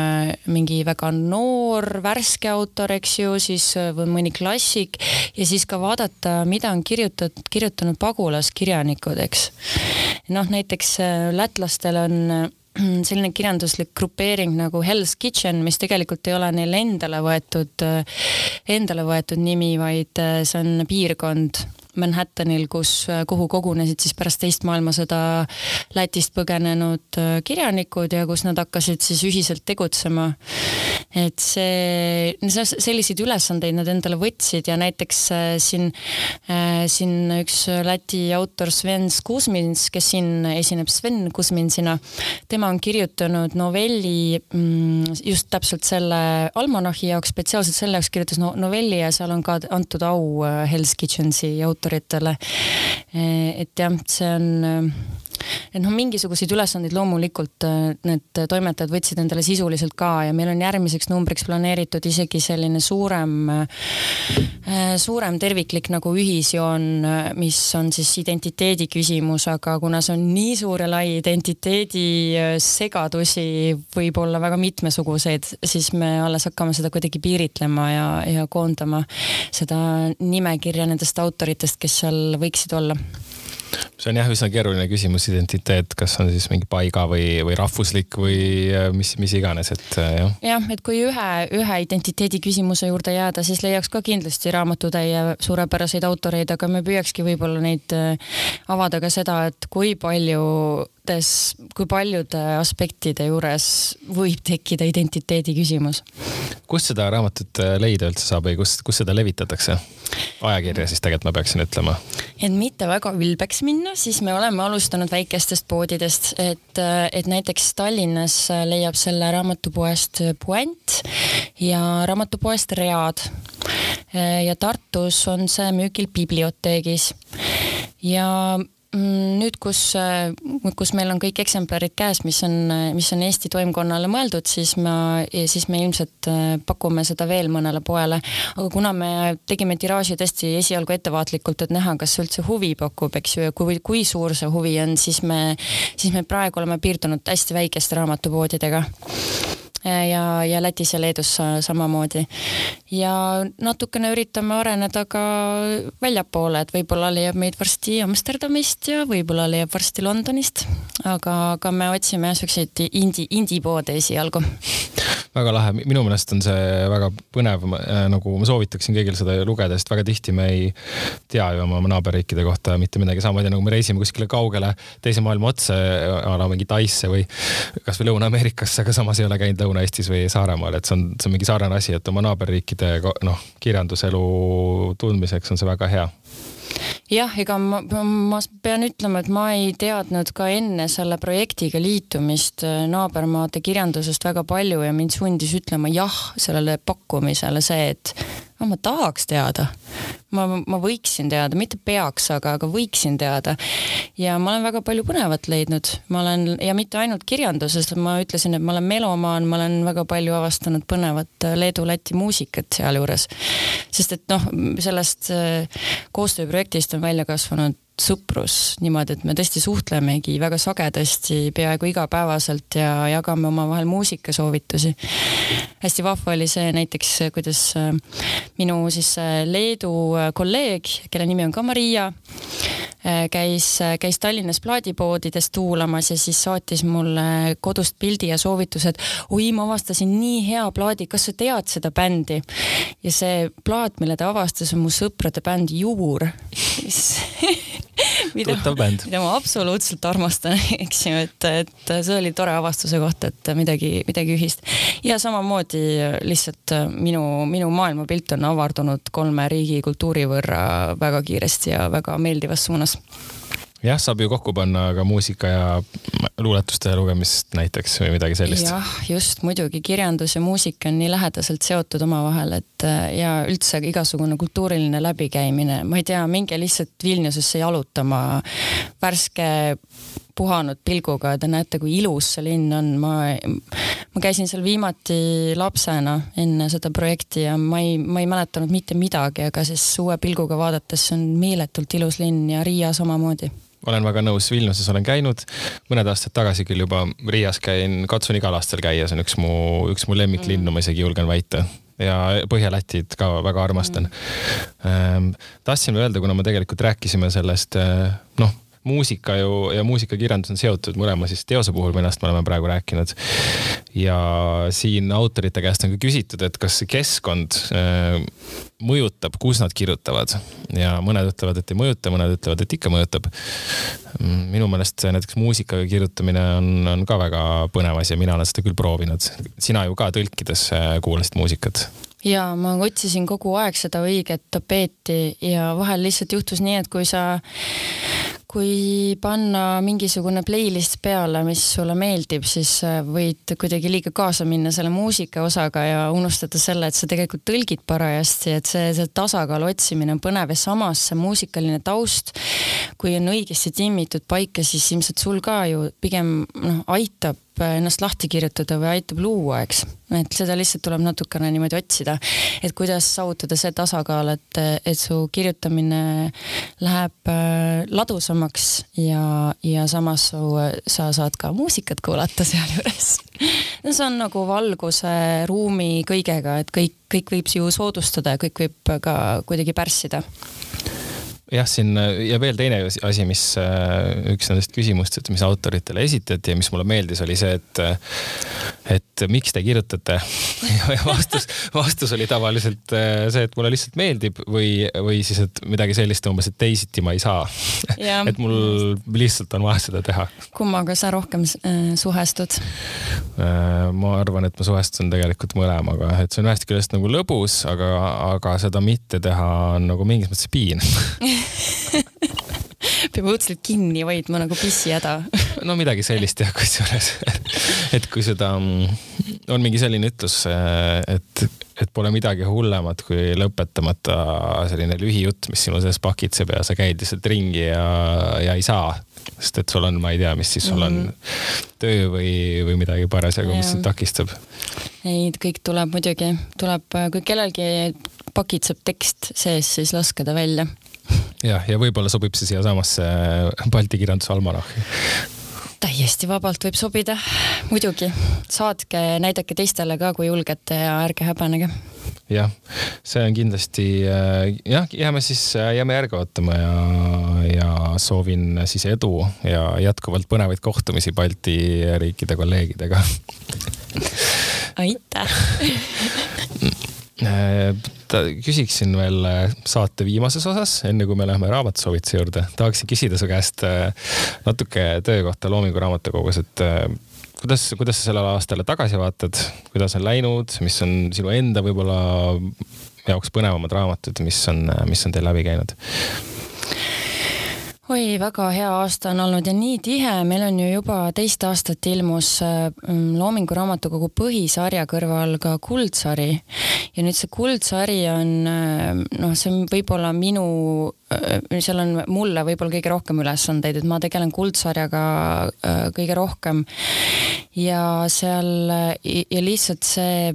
mingi väga noor, värske autor, eks ju, siis või mõni klassik ja siis ka vaadata, mida on kirjutatud, kirjutanud pagulaskirjanikud, eks. noh, näiteks lätlastel on selline kirjanduslik grupeering nagu Hell's Kitchen, mis tegelikult ei ole neile endale võetud, endale võetud nimi, vaid äh, see on piirkond Manhattanil, kus, äh, kuhu kogunesid siis pärast teist maailmasõda Lätist põgenenud äh, kirjanikud ja kus nad hakkasid siis ühiselt tegutsema. et see, selliseid ülesandeid nad endale võtsid ja näiteks äh, siin, siin üks Läti autor Sven Kuzmins, kes siin esineb Sven Kuzminsina, tema on kirjutanud novelli mm, just täpselt selle almanahi jaoks, spetsiaalselt selle jaoks kirjutas novelli ja seal on ka antud au Hell's Kitchensi autor autoritele. et jah, see on et noh, mingisuguseid ülesandeid loomulikult äh, need toimetajad võtsid endale sisuliselt ka ja meil on järgmiseks numbriks planeeritud isegi selline suurem, äh, suurem terviklik nagu ühisjoon, äh, mis on siis identiteedi küsimus, aga kuna see on nii suur ja lai identiteedi segadusi, võib olla väga mitmesuguseid, siis me alles hakkame seda kuidagi piiritlema ja, ja koondama seda nimekirja nendest autoritest, kes seal võiksid olla see on jah, üsna keeruline küsimus, identiteet, kas on siis mingi paiga või, või rahvuslik või äh, mis, mis iganes, et äh, jah. jah, et kui ühe, ühe identiteedi küsimuse juurde jääda, siis leiaks ka kindlasti raamatutäie suurepäraseid autoreid, aga me püüakski võib-olla neid äh, avada ka seda, et kui palju paljudes, kui paljude aspektide juures võib tekkida identiteedi küsimus. kust seda raamatut äh, leida üldse saab või kus, kus seda levitatakse? ajakirja siis tegelikult ma peaksin ütlema. et mitte väga ülbeks minna, siis me oleme alustanud väikestest poodidest, et, äh, et näiteks Tallinnas leiab selle raamatupoest Puent ja raamatupoest Read. Äh, ja Tartus on see müügil biblioteegis ja nüüd, kus, äh, kus meil on kõik eksemplarid käes, mis on, mis on Eesti toimkonnale mõeldud, siis ma, siis me ilmselt äh, pakume seda veel mõnele poele. aga kuna me tegime tiraaži tõesti esialgu ettevaatlikult, et näha, kas üldse huvi pakub, eks ju, ja kui, kui suur see huvi on, siis me, siis me praegu oleme piirdunud hästi väikeste raamatupoodidega ja, ja Lätis ja Leedus samamoodi. ja natukene üritame areneda ka väljapoole, et võib-olla leiab meid varsti Amsterdamist ja võib-olla leiab varsti Londonist, aga, aga me otsime jah, siukseid indie, indie-poode esialgu. Väga lahe, minu meelest on see väga põnev, äh, nagu ma soovitaksin kõigil seda lugeda, sest väga tihti me ei tea ju oma naaberriikide kohta mitte midagi, samamoodi nagu me reisime kuskile kaugele teise maailma otsa, a la mingi Taisse või kasvõi Lõuna-Ameerikasse, aga samas ei ole käinud Lõuna-Eestis või Saaremaal, et see on, see on mingi sarnane asi, et oma naaberriikide noh, kirjanduselu tundmiseks on see väga hea. Jah, ega ma, ma pean ütlema, et ma ei teadnud ka enne selle projektiga liitumist äh, naabermaade kirjandusest väga palju ja mind sundis ütlema jah sellele pakkumisele see, et no ma tahaks teada. ma, ma võiksin teada, mitte peaks, aga, aga võiksin teada. ja ma olen väga palju põnevat leidnud, ma olen ja mitte ainult kirjanduses, ma ütlesin, et ma olen melomaan, ma olen väga palju avastanud põnevat Leedu-Läti muusikat sealjuures. sest et noh, sellest äh, koostööprojektist on välja kasvanud sõprus niimoodi, et me tõesti suhtlemegi väga sagedasti, peaaegu igapäevaselt ja jagame omavahel muusikasoovitusi. hästi vahva oli see näiteks, kuidas äh, minu siis äh, Leedu äh, kolleeg, kelle nimi on ka Maria, käis, käis Tallinnas plaadipoodides tuulamas ja siis saatis mulle kodust pildi ja soovitused. oi, ma avastasin nii hea plaadi, kas sa tead seda bändi? ja see plaat, mille ta avastas, on mu sõprade bänd Juur mida, mida ma absoluutselt armastan, eks ju, et, et see oli tore avastuse koht, et midagi, midagi ühist. ja samamoodi lihtsalt minu, minu maailmapilt on avardunud kolme riigi kultuuri võrra väga kiiresti ja väga meeldivas suunas jah, saab ju kokku panna ka muusika ja luuletuste lugemist näiteks või midagi sellist. jah, just muidugi. Kirjandus ja muusika on nii lähedaselt seotud omavahel, et ja üldse igasugune kultuuriline läbikäimine, ma ei tea, minge lihtsalt Vilniusesse jalutama, värske puhanud pilguga, te näete, kui ilus see linn on, ma, ma käisin seal viimati lapsena enne seda projekti ja ma ei, ma ei mäletanud mitte midagi, aga siis uue pilguga vaadates see on meeletult ilus linn ja Riia samamoodi olen väga nõus, Vilniuses olen käinud, mõned aastad tagasi küll juba Riias käin, katsun igal aastal käia, see on üks mu, üks mu lemmiklinnu mm., ma isegi julgen väita. Ja Põhja-Lätit ka väga armastan. Mm.. tahtsin öelda, kuna me tegelikult rääkisime sellest noh muusika ju ja muusikakirjandus on seotud mõlema siis teose puhul, millest me oleme praegu rääkinud. ja siin autorite käest on ka küsitud, et kas keskkond äh, mõjutab, kus nad kirjutavad ja mõned ütlevad, et ei mõjuta, mõned ütlevad, et ikka mõjutab. minu meelest näiteks muusikaga kirjutamine on, on ka väga põnev asi ja mina olen seda küll proovinud. sina ju ka tõlkides äh, kuulasid muusikat ja ma otsisin kogu aeg seda õiget tapeeti ja vahel lihtsalt juhtus nii, et kui sa kui panna mingisugune playlist peale, mis sulle meeldib, siis äh, võid kuidagi liiga kaasa minna selle muusika osaga ja unustada selle, et sa tegelikult tõlgid parajasti, et see, see tasakaalu otsimine on põnev ja samas see muusikaline taust, kui on õigesti timmitud paika, siis ilmselt sul ka ju pigem noh, aitab ennast lahti kirjutada või aitab luua, eks. et seda lihtsalt tuleb natukene niimoodi otsida, et kuidas saavutada see tasakaal, et, et su kirjutamine läheb äh, ladusamaks ja, ja samas su, sa saad ka muusikat kuulata sealjuures no see on nagu valguse, ruumi kõigega, et kõik, kõik võib ju soodustada ja kõik võib ka kuidagi pärssida jah, siin ja veel teine asi, mis üks nendest küsimustest, mis autoritele esitati ja mis mulle meeldis, oli see, et, et miks te kirjutate ja vastus, vastus oli tavaliselt see, et mulle lihtsalt meeldib või, või siis, et midagi sellist umbes, et teisiti ma ei saa. et mul lihtsalt on vaja seda teha. kummaga sa rohkem äh, suhestud? ma arvan, et ma suhestun tegelikult mõlemaga, et see on ühest küljest nagu lõbus, aga, aga seda mitte teha on nagu mingis mõttes piin peab õudselt kinni hoidma nagu pissihäda no midagi sellist jah, kusjuures et kui seda, mm, on mingi selline ütlus, et, et pole midagi hullemat kui lõpetamata selline lühijutt, mis sinu sees pakitseb ja sa käid lihtsalt ringi ja, ja ei saa. sest et sul on, ma ei tea, mis siis sul on mm -hmm. töö või, või midagi parasjagu, mis sind takistab. ei, kõik tuleb muidugi, tuleb, kui kellelgi pakitseb tekst sees, siis laske ta välja jah, ja võib-olla sobib see siiasamasse Balti kirjanduse almanahhi täiesti vabalt võib sobida, muidugi. saatke, näidake teistele ka, kui julgete ja ärge häbenege. jah, see on kindlasti äh, jah, jääme siis, äh, jääme järge ootama ja, ja soovin siis edu ja jätkuvalt põnevaid kohtumisi Balti riikide kolleegidega aitäh Äh, küsiksin veel äh, saate viimases osas, enne kui me läheme raamatusoovituse juurde, tahaksin küsida su käest äh, natuke töö kohta Loomingu Raamatukogus, et kuidas, kuidas sa sellele aastale tagasi vaatad, kuidas on läinud, mis on sinu enda võib-olla jaoks põnevamad raamatud, mis on, mis on teil läbi käinud? Oi, väga hea aasta on olnud ja nii tihe, meil on ju juba teist aastat ilmus mm, Loomingu Raamatukogu põhisarja kõrval ka kuldsari. ja nüüd see kuldsari on noh, see on võib-olla minu Äh, seal on mulle võib-olla kõige rohkem ülesandeid, et ma tegelen kuldsarjaga äh, kõige rohkem. ja seal ja lihtsalt see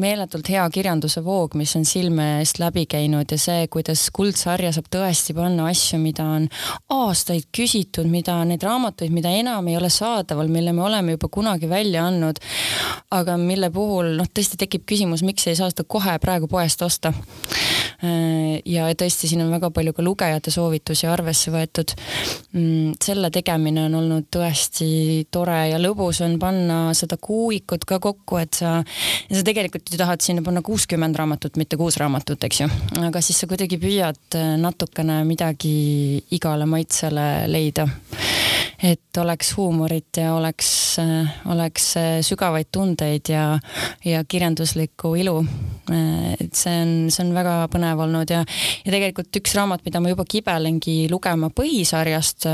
meeletult hea kirjanduse voog, mis on silme eest läbi käinud ja see, kuidas kuldsarja saab tõesti panna asju, mida on aastaid küsitud, mida neid raamatuid, mida enam ei ole saadaval, mille me oleme juba kunagi välja andnud, aga mille puhul noh, tõesti tekib küsimus, miks ei saa seda kohe praegu poest osta. Äh, ja tõesti, siin on väga palju ka lugejate soovitusi arvesse võetud. Mm, selle tegemine on olnud tõesti tore ja lõbus on panna seda kuuikut ka kokku, et sa, sa tegelikult ju tahad sinna panna kuuskümmend raamatut, mitte kuus raamatut, eks ju. aga siis sa kuidagi püüad äh, natukene midagi igale maitsele leida et oleks huumorit ja oleks, oleks sügavaid tundeid ja, ja kirjanduslikku ilu. et see on, see on väga põnev olnud ja, ja tegelikult üks raamat, mida ma juba kibelengi lugema põhisarjast,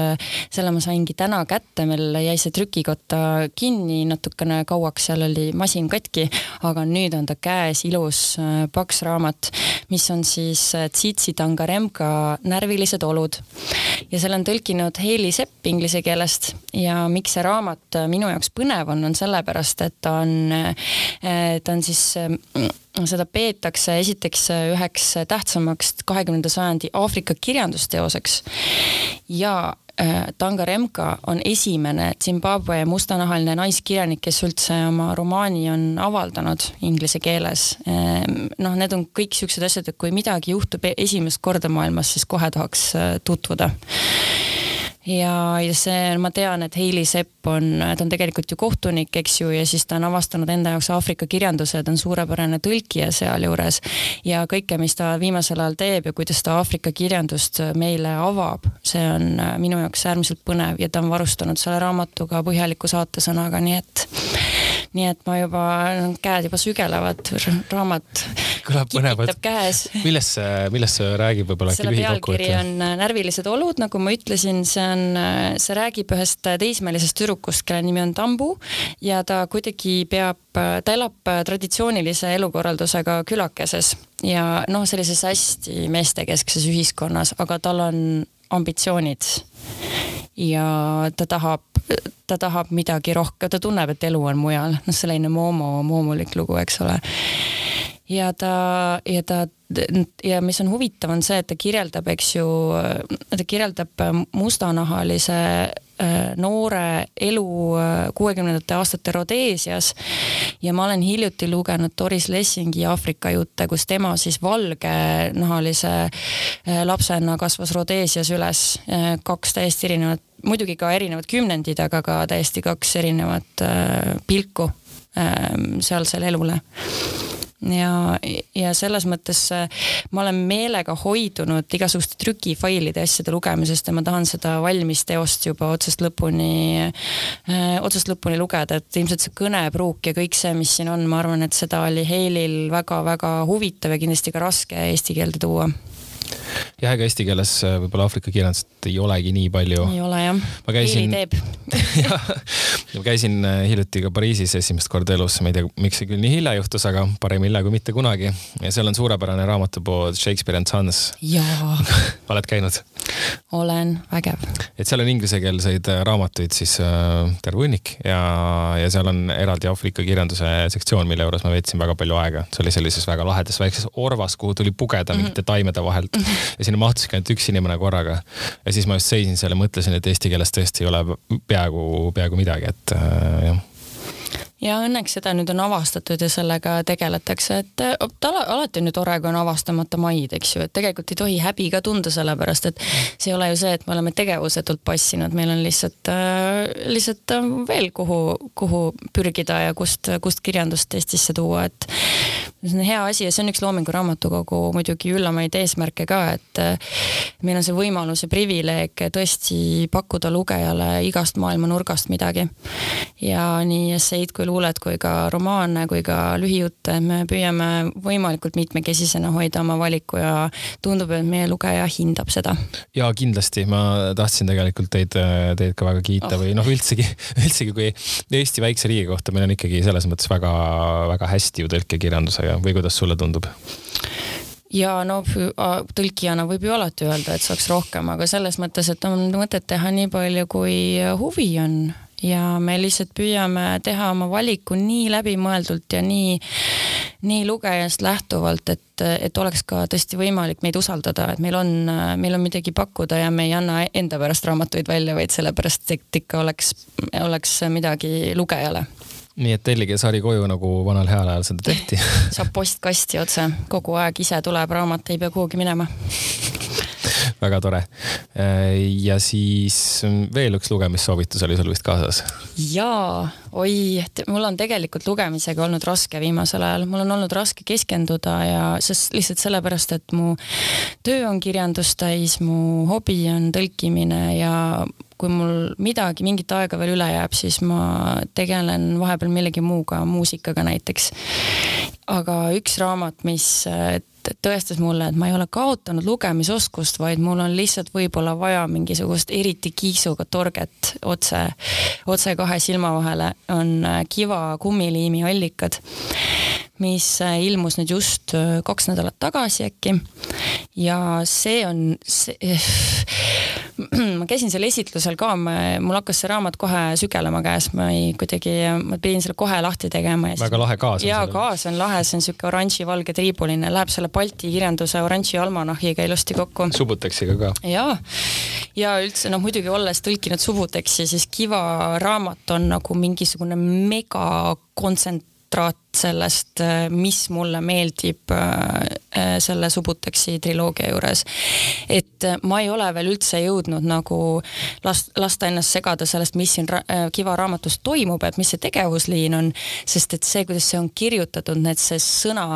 selle ma saingi täna kätte, meil jäi see trükikotta kinni natukene kauaks, seal oli masin katki, aga nüüd on ta käes, ilus paks raamat, mis on siis Tsitsi Tangaremka närvilised olud. ja selle on tõlkinud Heili Sepp inglise keelest ja miks see raamat minu jaoks põnev on, on sellepärast, et ta on, ta on siis seda peetakse esiteks üheks tähtsamaks kahekümnenda sajandi Aafrika kirjandusteoseks ja äh, Tangaremka on esimene Zimbabwe mustanahaline naiskirjanik, kes üldse oma romaani on avaldanud inglise keeles. Ähm, noh, need on kõik siuksed asjad, et kui midagi juhtub esimest korda maailmas, siis kohe tahaks äh, tutvuda ja, ja see, ma tean, et Heili Sepp on, ta on tegelikult ju kohtunik, eks ju, ja siis ta on avastanud enda jaoks Aafrika kirjanduse, ta on suurepärane tõlkija sealjuures. ja kõike, mis ta viimasel ajal teeb ja kuidas ta Aafrika kirjandust meile avab, see on äh, minu jaoks äärmiselt põnev ja ta on varustanud selle raamatuga põhjaliku saatesõnaga, nii et nii et ma juba, käed juba sügelevad, raamat kõlab põnevalt. käes. millest see, millest see räägib, võib-olla äkki lühikokkuvõte? pealkiri on äh, Närvilised olud, nagu ma ütlesin, see on, äh, see räägib ühest teismelisest tüdrukust, kelle nimi on Tambu ja ta kuidagi peab, äh, ta elab traditsioonilise elukorraldusega külakeses ja noh, sellises hästi meestekeskses ühiskonnas, aga tal on ambitsioonid. Ja ta tahab, ta tahab midagi rohkem, ta tunneb, et elu on mujal, noh, selline Moomo, moomulik lugu, eks ole. Ja ta, ja ta ja mis on huvitav, on see, et ta kirjeldab, eks ju, ta kirjeldab mustanahalise noore elu äh, kuuekümnendate aastate Rhodeesias. Ja ma olen hiljuti lugenud Doris Lessingi Aafrika jutte, kus tema siis valgenahalise äh, lapsena kasvas Rhodeesias üles, kaks täiesti erinevat, muidugi ka erinevad kümnendid, aga ka täiesti kaks erinevat pilku sealsele elule ja, ja selles mõttes äh, ma olen meelega hoidunud igasuguste trükifailide asjade lugemisest ja ma tahan seda valmis teost juba otsast lõpuni, äh, otsast lõpuni lugeda, et ilmselt see kõnepruuk ja kõik see, mis siin on, ma arvan, et seda oli Heilil väga-väga huvitav ja kindlasti ka raske eesti keelde tuua jah, ega eesti keeles äh, võib-olla Aafrika kirjandust ei olegi nii palju. ei ole jah. ma käisin. Heili teeb ma käisin äh, hiljuti ka Pariisis esimest korda elus, ma ei tea, miks see küll nii hilja juhtus, aga parem hilja kui mitte kunagi. ja seal on suurepärane raamatupood Shakespeare and Sons. jaa oled käinud? Olen, vägev. et seal on inglisekeelseid äh, raamatuid siis äh, terve hunnik ja, ja seal on eraldi Aafrika kirjanduse sektsioon, mille juures ma veetsin väga palju aega. see oli sellises väga lahedas väikses orvas, kuhu tuli pugeda mm -hmm. mingite taimede vahelt mm. -hmm ja sinna mahtuski ainult üks inimene korraga. ja siis ma just seisin seal ja mõtlesin, et eesti keeles tõesti ei ole peaaegu, peaaegu midagi, et äh, jah ja õnneks seda nüüd on avastatud ja sellega tegeletakse, et ala, alati on ju tore, kui on avastamata maid, eks ju, et tegelikult ei tohi häbi ka tunda, sellepärast et see ei ole ju see, et me oleme tegevusetult passinud, meil on lihtsalt äh,, lihtsalt veel kuhu, kuhu pürgida ja kust, kust kirjandust Eestisse tuua, et see on hea asi ja see on üks Loomingu Raamatukogu muidugi üllamaid eesmärke ka, et äh, meil on see võimalus ja privileeg tõesti pakkuda lugejale igast maailma nurgast midagi. ja nii esseid kui luulet kui ka romaane kui ka lühijutte, me püüame võimalikult mitmekesisena hoida oma valiku ja tundub, et meie lugeja hindab seda. ja kindlasti, ma tahtsin tegelikult teid, teid ka väga kiita oh. või noh, üldsegi, üldsegi kui Eesti väikse riigi kohta meil on ikkagi selles mõttes väga-väga hästi ju tõlkekirjandusega või kuidas sulle tundub? ja no tõlkijana võib ju alati öelda, et saaks rohkem, aga selles mõttes, et on mõtet teha nii palju, kui huvi on ja me lihtsalt püüame teha oma valiku nii läbimõeldult ja nii, nii lugejast lähtuvalt, et, et oleks ka tõesti võimalik meid usaldada, et meil on, meil on midagi pakkuda ja me ei anna enda pärast raamatuid välja, vaid sellepärast, et ikka oleks, oleks midagi lugejale nii et tellige sari koju, nagu vanal heal ajal seda tehti. Saab postkasti otse, kogu aeg ise tuleb raamat, ei pea kuhugi minema. Väga tore. ja siis veel üks lugemissoovitus oli sul vist kaasas? jaa, oi, mul on tegelikult lugemisega olnud raske viimasel ajal, mul on olnud raske keskenduda ja sest lihtsalt sellepärast, et mu töö on kirjandust täis, mu hobi on tõlkimine ja kui mul midagi, mingit aega veel üle jääb, siis ma tegelen vahepeal millegi muuga, muusikaga näiteks. aga üks raamat, mis tõestas mulle, et ma ei ole kaotanud lugemisoskust, vaid mul on lihtsalt võib-olla vaja mingisugust eriti kiisuga torget otse, otse kahe silma vahele, on Kiva kummiliimi allikad mis ilmus nüüd just kaks nädalat tagasi äkki. ja see on see ma käisin seal esitlusel ka, mul hakkas see raamat kohe sügelema käes, ma ei kuidagi, ma pidin selle kohe lahti tegema. väga lahe kaas on. jaa, kaas on lahe, see on sihuke oranži-valge triibuline, läheb selle Balti kirjanduse oranži almanahhiga ilusti kokku. Subuteksiga ka. jaa, ja üldse noh, muidugi olles tõlkinud Subuteksi, siis Kiva raamat on nagu mingisugune mega kontsent-, kontsentrat sellest, äh, mis mulle meeldib äh, äh, selle Subuteksi triloogia juures. et ma ei ole veel üldse jõudnud nagu last, lasta ennast segada sellest, mis siin ra Kiva raamatus toimub, et mis see tegevusliin on, sest et see, kuidas see on kirjutatud, need see sõna,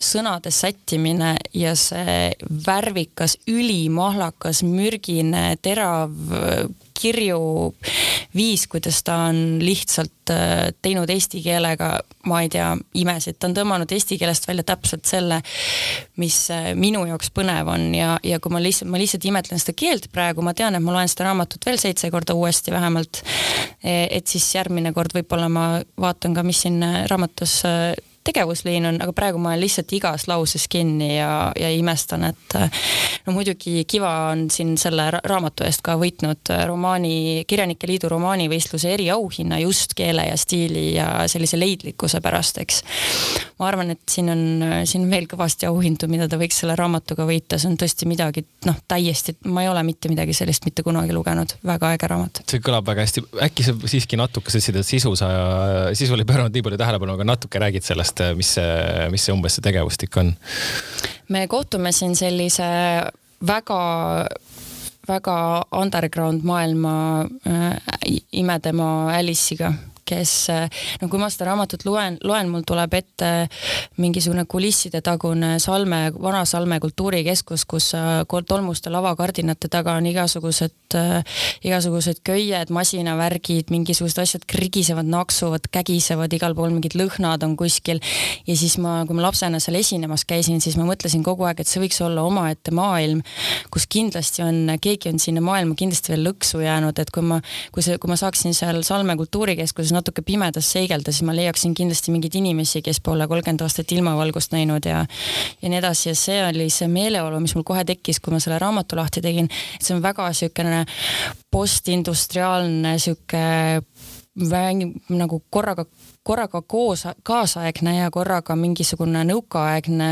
sõnade sättimine ja see värvikas, ülimahlakas, mürgine, terav kirju viis, kuidas ta on lihtsalt teinud eesti keelega, ma ei tea, imesid, ta on tõmmanud eesti keelest välja täpselt selle, mis äh, minu jaoks põnev on ja, ja kui ma lihtsalt, ma lihtsalt imetlen seda keelt praegu, ma tean, et ma loen seda raamatut veel seitse korda uuesti vähemalt. E, et siis järgmine kord võib-olla ma vaatan ka, mis siin äh, raamatus tegevusliin on, aga praegu ma olen lihtsalt igas lauses kinni ja, ja imestan, et no muidugi Kiva on siin selle raamatu eest ka võitnud romaani, Kirjanike Liidu romaanivõistluse eriauhinna just keele ja stiili ja sellise leidlikkuse pärast, eks. ma arvan, et siin on, siin on veel kõvasti auhindu, mida ta võiks selle raamatuga võita, see on tõesti midagi, noh, täiesti, ma ei ole mitte midagi sellist mitte kunagi lugenud, väga äge raamat. see kõlab väga hästi, äkki sa siiski natuke, sa ütlesid, et sisu sa, sisule ei pööranud nii palju tähelepanu, aga natuke räägid sellest sellest, mis see, mis see umbes see tegevustik on? me kohtume siin sellise väga väga underground maailma äh, imedema Alice'iga kes, no kui ma seda raamatut loen, loen, mul tuleb ette mingisugune kulisside tagune Salme, vana Salme kultuurikeskus, kus tolmuste lavakardinate taga on igasugused äh,, igasugused köied, masinavärgid, mingisugused asjad krigisevad, naksuvad, kägisevad, igal pool mingid lõhnad on kuskil. ja siis ma, kui ma lapsena seal esinemas käisin, siis ma mõtlesin kogu aeg, et see võiks olla omaette maailm, kus kindlasti on, keegi on sinna maailma kindlasti veel lõksu jäänud, et kui ma, kui see, kui ma saaksin seal Salme kultuurikeskuses natuke pimedas seigelda, siis ma leiaksin kindlasti mingeid inimesi, kes pole kolmkümmend aastat ilmavalgust näinud ja ja nii edasi. Ja see oli see meeleolu, mis mul kohe tekkis, kui ma selle raamatu lahti tegin, et see on väga niisugune postindustriaalne sihuke nagu korraga korraga koos, kaasaegne ja korraga mingisugune nõukaaegne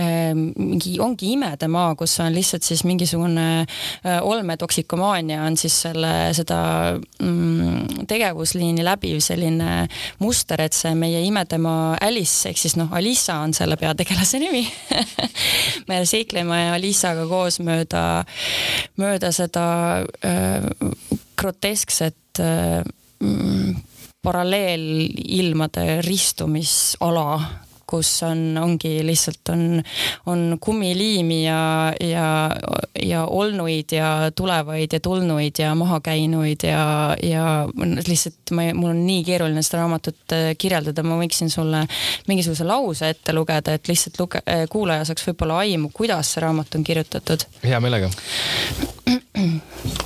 ehm, mingi, ongi imedemaa, kus on lihtsalt siis mingisugune äh, olmetoksikomaania on siis selle, seda mm, tegevusliini läbiv selline muster, et see meie imedemaa Alice ehk siis noh, Alisa on selle peategelase nimi me seikleme Alisaga koos mööda, mööda seda äh, groteskset äh, mm, paralleelilmade ristumisala, kus on, ongi lihtsalt on, on kummiliimi ja, ja, ja olnuid ja tulevaid ja tulnuid ja mahakäinuid ja, ja lihtsalt ma, mul on nii keeruline seda raamatut äh, kirjeldada, ma võiksin sulle mingisuguse lause ette lugeda, et lihtsalt luge-, äh, kuulaja saaks võib-olla aimu, kuidas see raamat on kirjutatud. hea meelega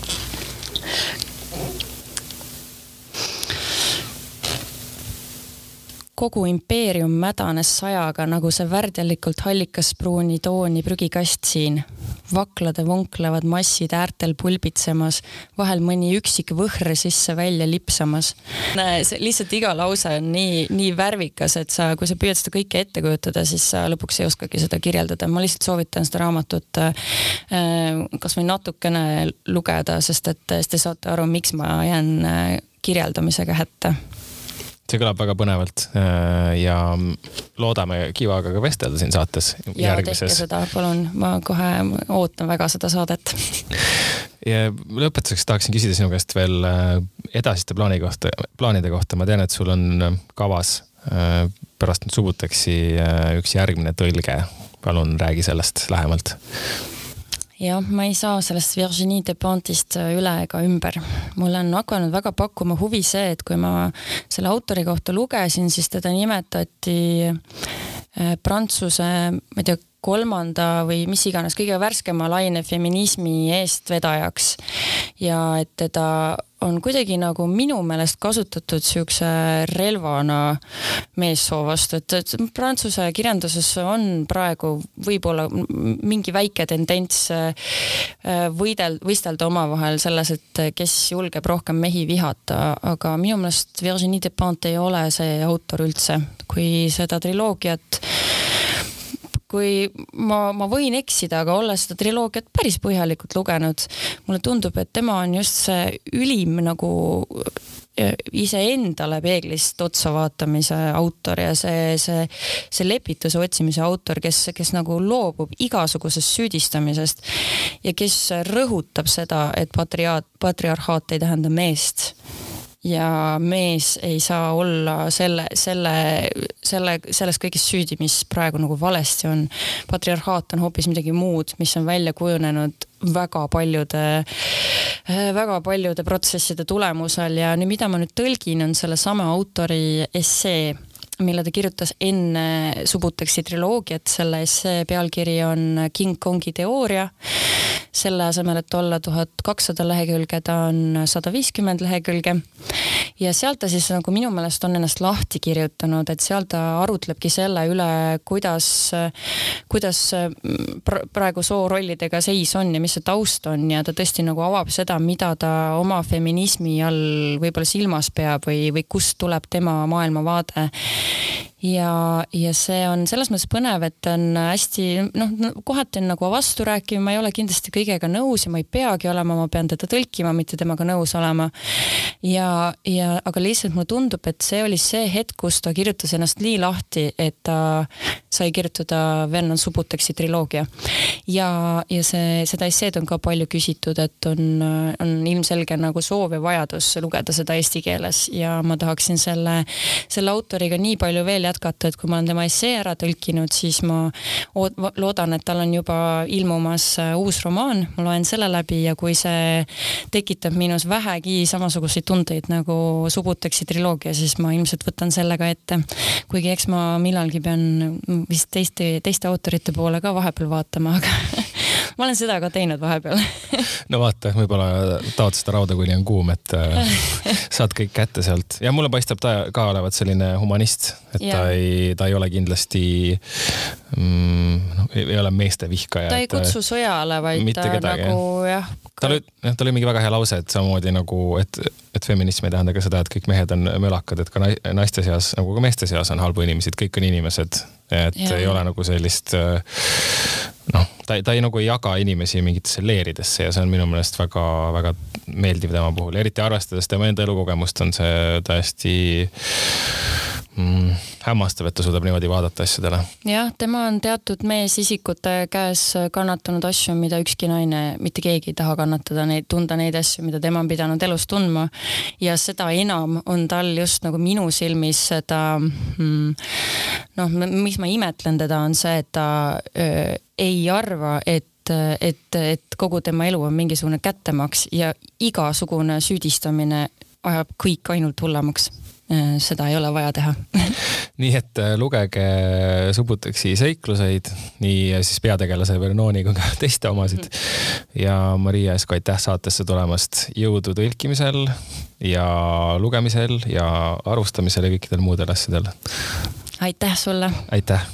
kogu impeerium mädanes sajaga nagu see värdjalikult hallikapruuni tooni prügikast siin. vaklad vonklevad massid äärtel pulbitsemas, vahel mõni üksik võhr sisse-välja lipsamas. see lihtsalt iga lause on nii, nii värvikas, et sa, kui sa püüad seda kõike ette kujutada, siis sa lõpuks ei oskagi seda kirjeldada. ma lihtsalt soovitan seda raamatut äh, kasvõi natukene lugeda, sest et siis te saate aru, miks ma jään äh, kirjeldamisega hätta see kõlab väga põnevalt äh, ja loodame Kivaga ka vestelda siin saates. ja tehke seda, palun, ma kohe ootan väga seda saadet ja lõpetuseks tahaksin küsida sinu käest veel äh, edasiste plaani kohta, plaanide kohta, ma tean, et sul on äh, kavas pärast Subuteksi üks järgmine tõlge. palun räägi sellest lähemalt jah, ma ei saa sellest Virginie Despentist äh, üle ega ümber. mulle on hakanud väga pakkuma huvi see, et kui ma selle autori kohta lugesin, siis teda nimetati äh, Prantsuse, ma ei tea, kolmanda või mis iganes kõige värskema laine feminismi eestvedajaks ja et teda on kuidagi nagu minu meelest kasutatud siukse relvana meessoo vastu, et, et prantsuse kirjanduses on praegu võib-olla mingi väike tendents äh, võidel-, võistelda omavahel selles, et kes julgeb rohkem mehi vihata, aga minu meelest Virginie Despentes ei ole see autor üldse. kui seda triloogiat kui ma, ma võin eksida, aga olles seda triloogiat päris põhjalikult lugenud, mulle tundub, et tema on just see ülim nagu e, iseendale peeglist otsa vaatamise autor ja see, see, see lepituse otsimise autor, kes, kes nagu loobub igasugusest süüdistamisest ja kes rõhutab seda, et patriaat, patriarhaat ei tähenda meest ja mees ei saa olla selle, selle, selle, selles kõiges süüdi, mis praegu nagu valesti on. patriarhaat on hoopis midagi muud, mis on välja kujunenud väga paljude, väga paljude protsesside tulemusel. Ja nüüd, mida ma nüüd tõlgin, on sellesama autori essee mille ta kirjutas enne Subuteksi triloogiat, selle essee pealkiri on King Kongi teooria selle asemel, et olla tuhat kakssada lehekülge, ta on sada viiskümmend lehekülge. ja sealt ta siis nagu minu meelest on ennast lahti kirjutanud, et seal ta arutlebki selle üle, kuidas, kuidas praegu soorollidega seis on ja mis see taust on ja ta tõesti nagu avab seda, mida ta oma feminismi all võib-olla silmas peab või, või kust tuleb tema maailmavaade ja, ja see on selles mõttes põnev, et on hästi noh, kohati on nagu vasturääkiv, ma ei ole kindlasti kõigega nõus ja ma ei peagi olema, ma pean teda tõlkima, mitte temaga nõus olema. ja, ja aga lihtsalt mulle tundub, et see oli see hetk, kus ta kirjutas ennast nii lahti, et ta sai kirjutada Vernon Subuteksi triloogia. ja, ja see, seda esseed on ka palju küsitud, et on, on ilmselge nagu soov ja vajadus lugeda seda eesti keeles ja ma tahaksin selle, selle autoriga nii palju veel jätkata, et kui ma olen tema essee ära tõlkinud, siis ma loodan, et tal on juba ilmumas äh, uus romaan, ma loen selle läbi ja kui see tekitab minus vähegi samasuguseid tundeid nagu Subuteksi triloogia, siis ma ilmselt võtan selle ka ette. kuigi eks ma millalgi pean vist teiste, teiste autorite poole ka vahepeal vaatama, aga ma olen seda ka teinud vahepeal no vaata, võib-olla tahad seda rauda, kuni on kuum, et äh, saad kõik kätte sealt ja mulle paistab ta ka olevat selline humanist, et ja. ta ei, ta ei ole kindlasti mm,, no ei ole meeste vihkaja. ta ei kutsu sõjale, vaid ta kedagi, nagu jah. tal oli, jah, tal oli mingi väga hea lause, et samamoodi nagu, et, et feminism ei tähenda ka seda, et kõik mehed on mölakad, et ka naiste seas nagu ka meeste seas on halbu inimesi, et kõik on inimesed et ja. ei ole nagu sellist noh, ta, ta ei nagu ei jaga inimesi mingitesse leeridesse ja see on minu meelest väga-väga meeldiv tema puhul, eriti arvestades tema enda elukogemust, on see täiesti mm, hämmastav, et ta suudab niimoodi vaadata asjadele. jah, tema on teatud meesisikute käes kannatanud asju, mida ükski naine, mitte keegi ei taha kannatada neid, tunda neid asju, mida tema on pidanud elus tundma. ja seda enam on tal just nagu minu silmis seda mm, noh, miks ma imetlen teda, on see, et ta öö, ei arva, et et, et kogu tema elu on mingisugune kättemaks ja igasugune süüdistamine ajab kõik ainult hullemaks seda ei ole vaja teha nii et äh, lugege Subuteksi seikluseid, nii siis peategelase Vernoni kui ka teiste omasid. Mhm. ja Maria Esko, aitäh saatesse tulemast, jõudu tõlkimisel ja lugemisel ja arvustamisel ja kõikidel muudel asjadel. aitäh sulle. aitäh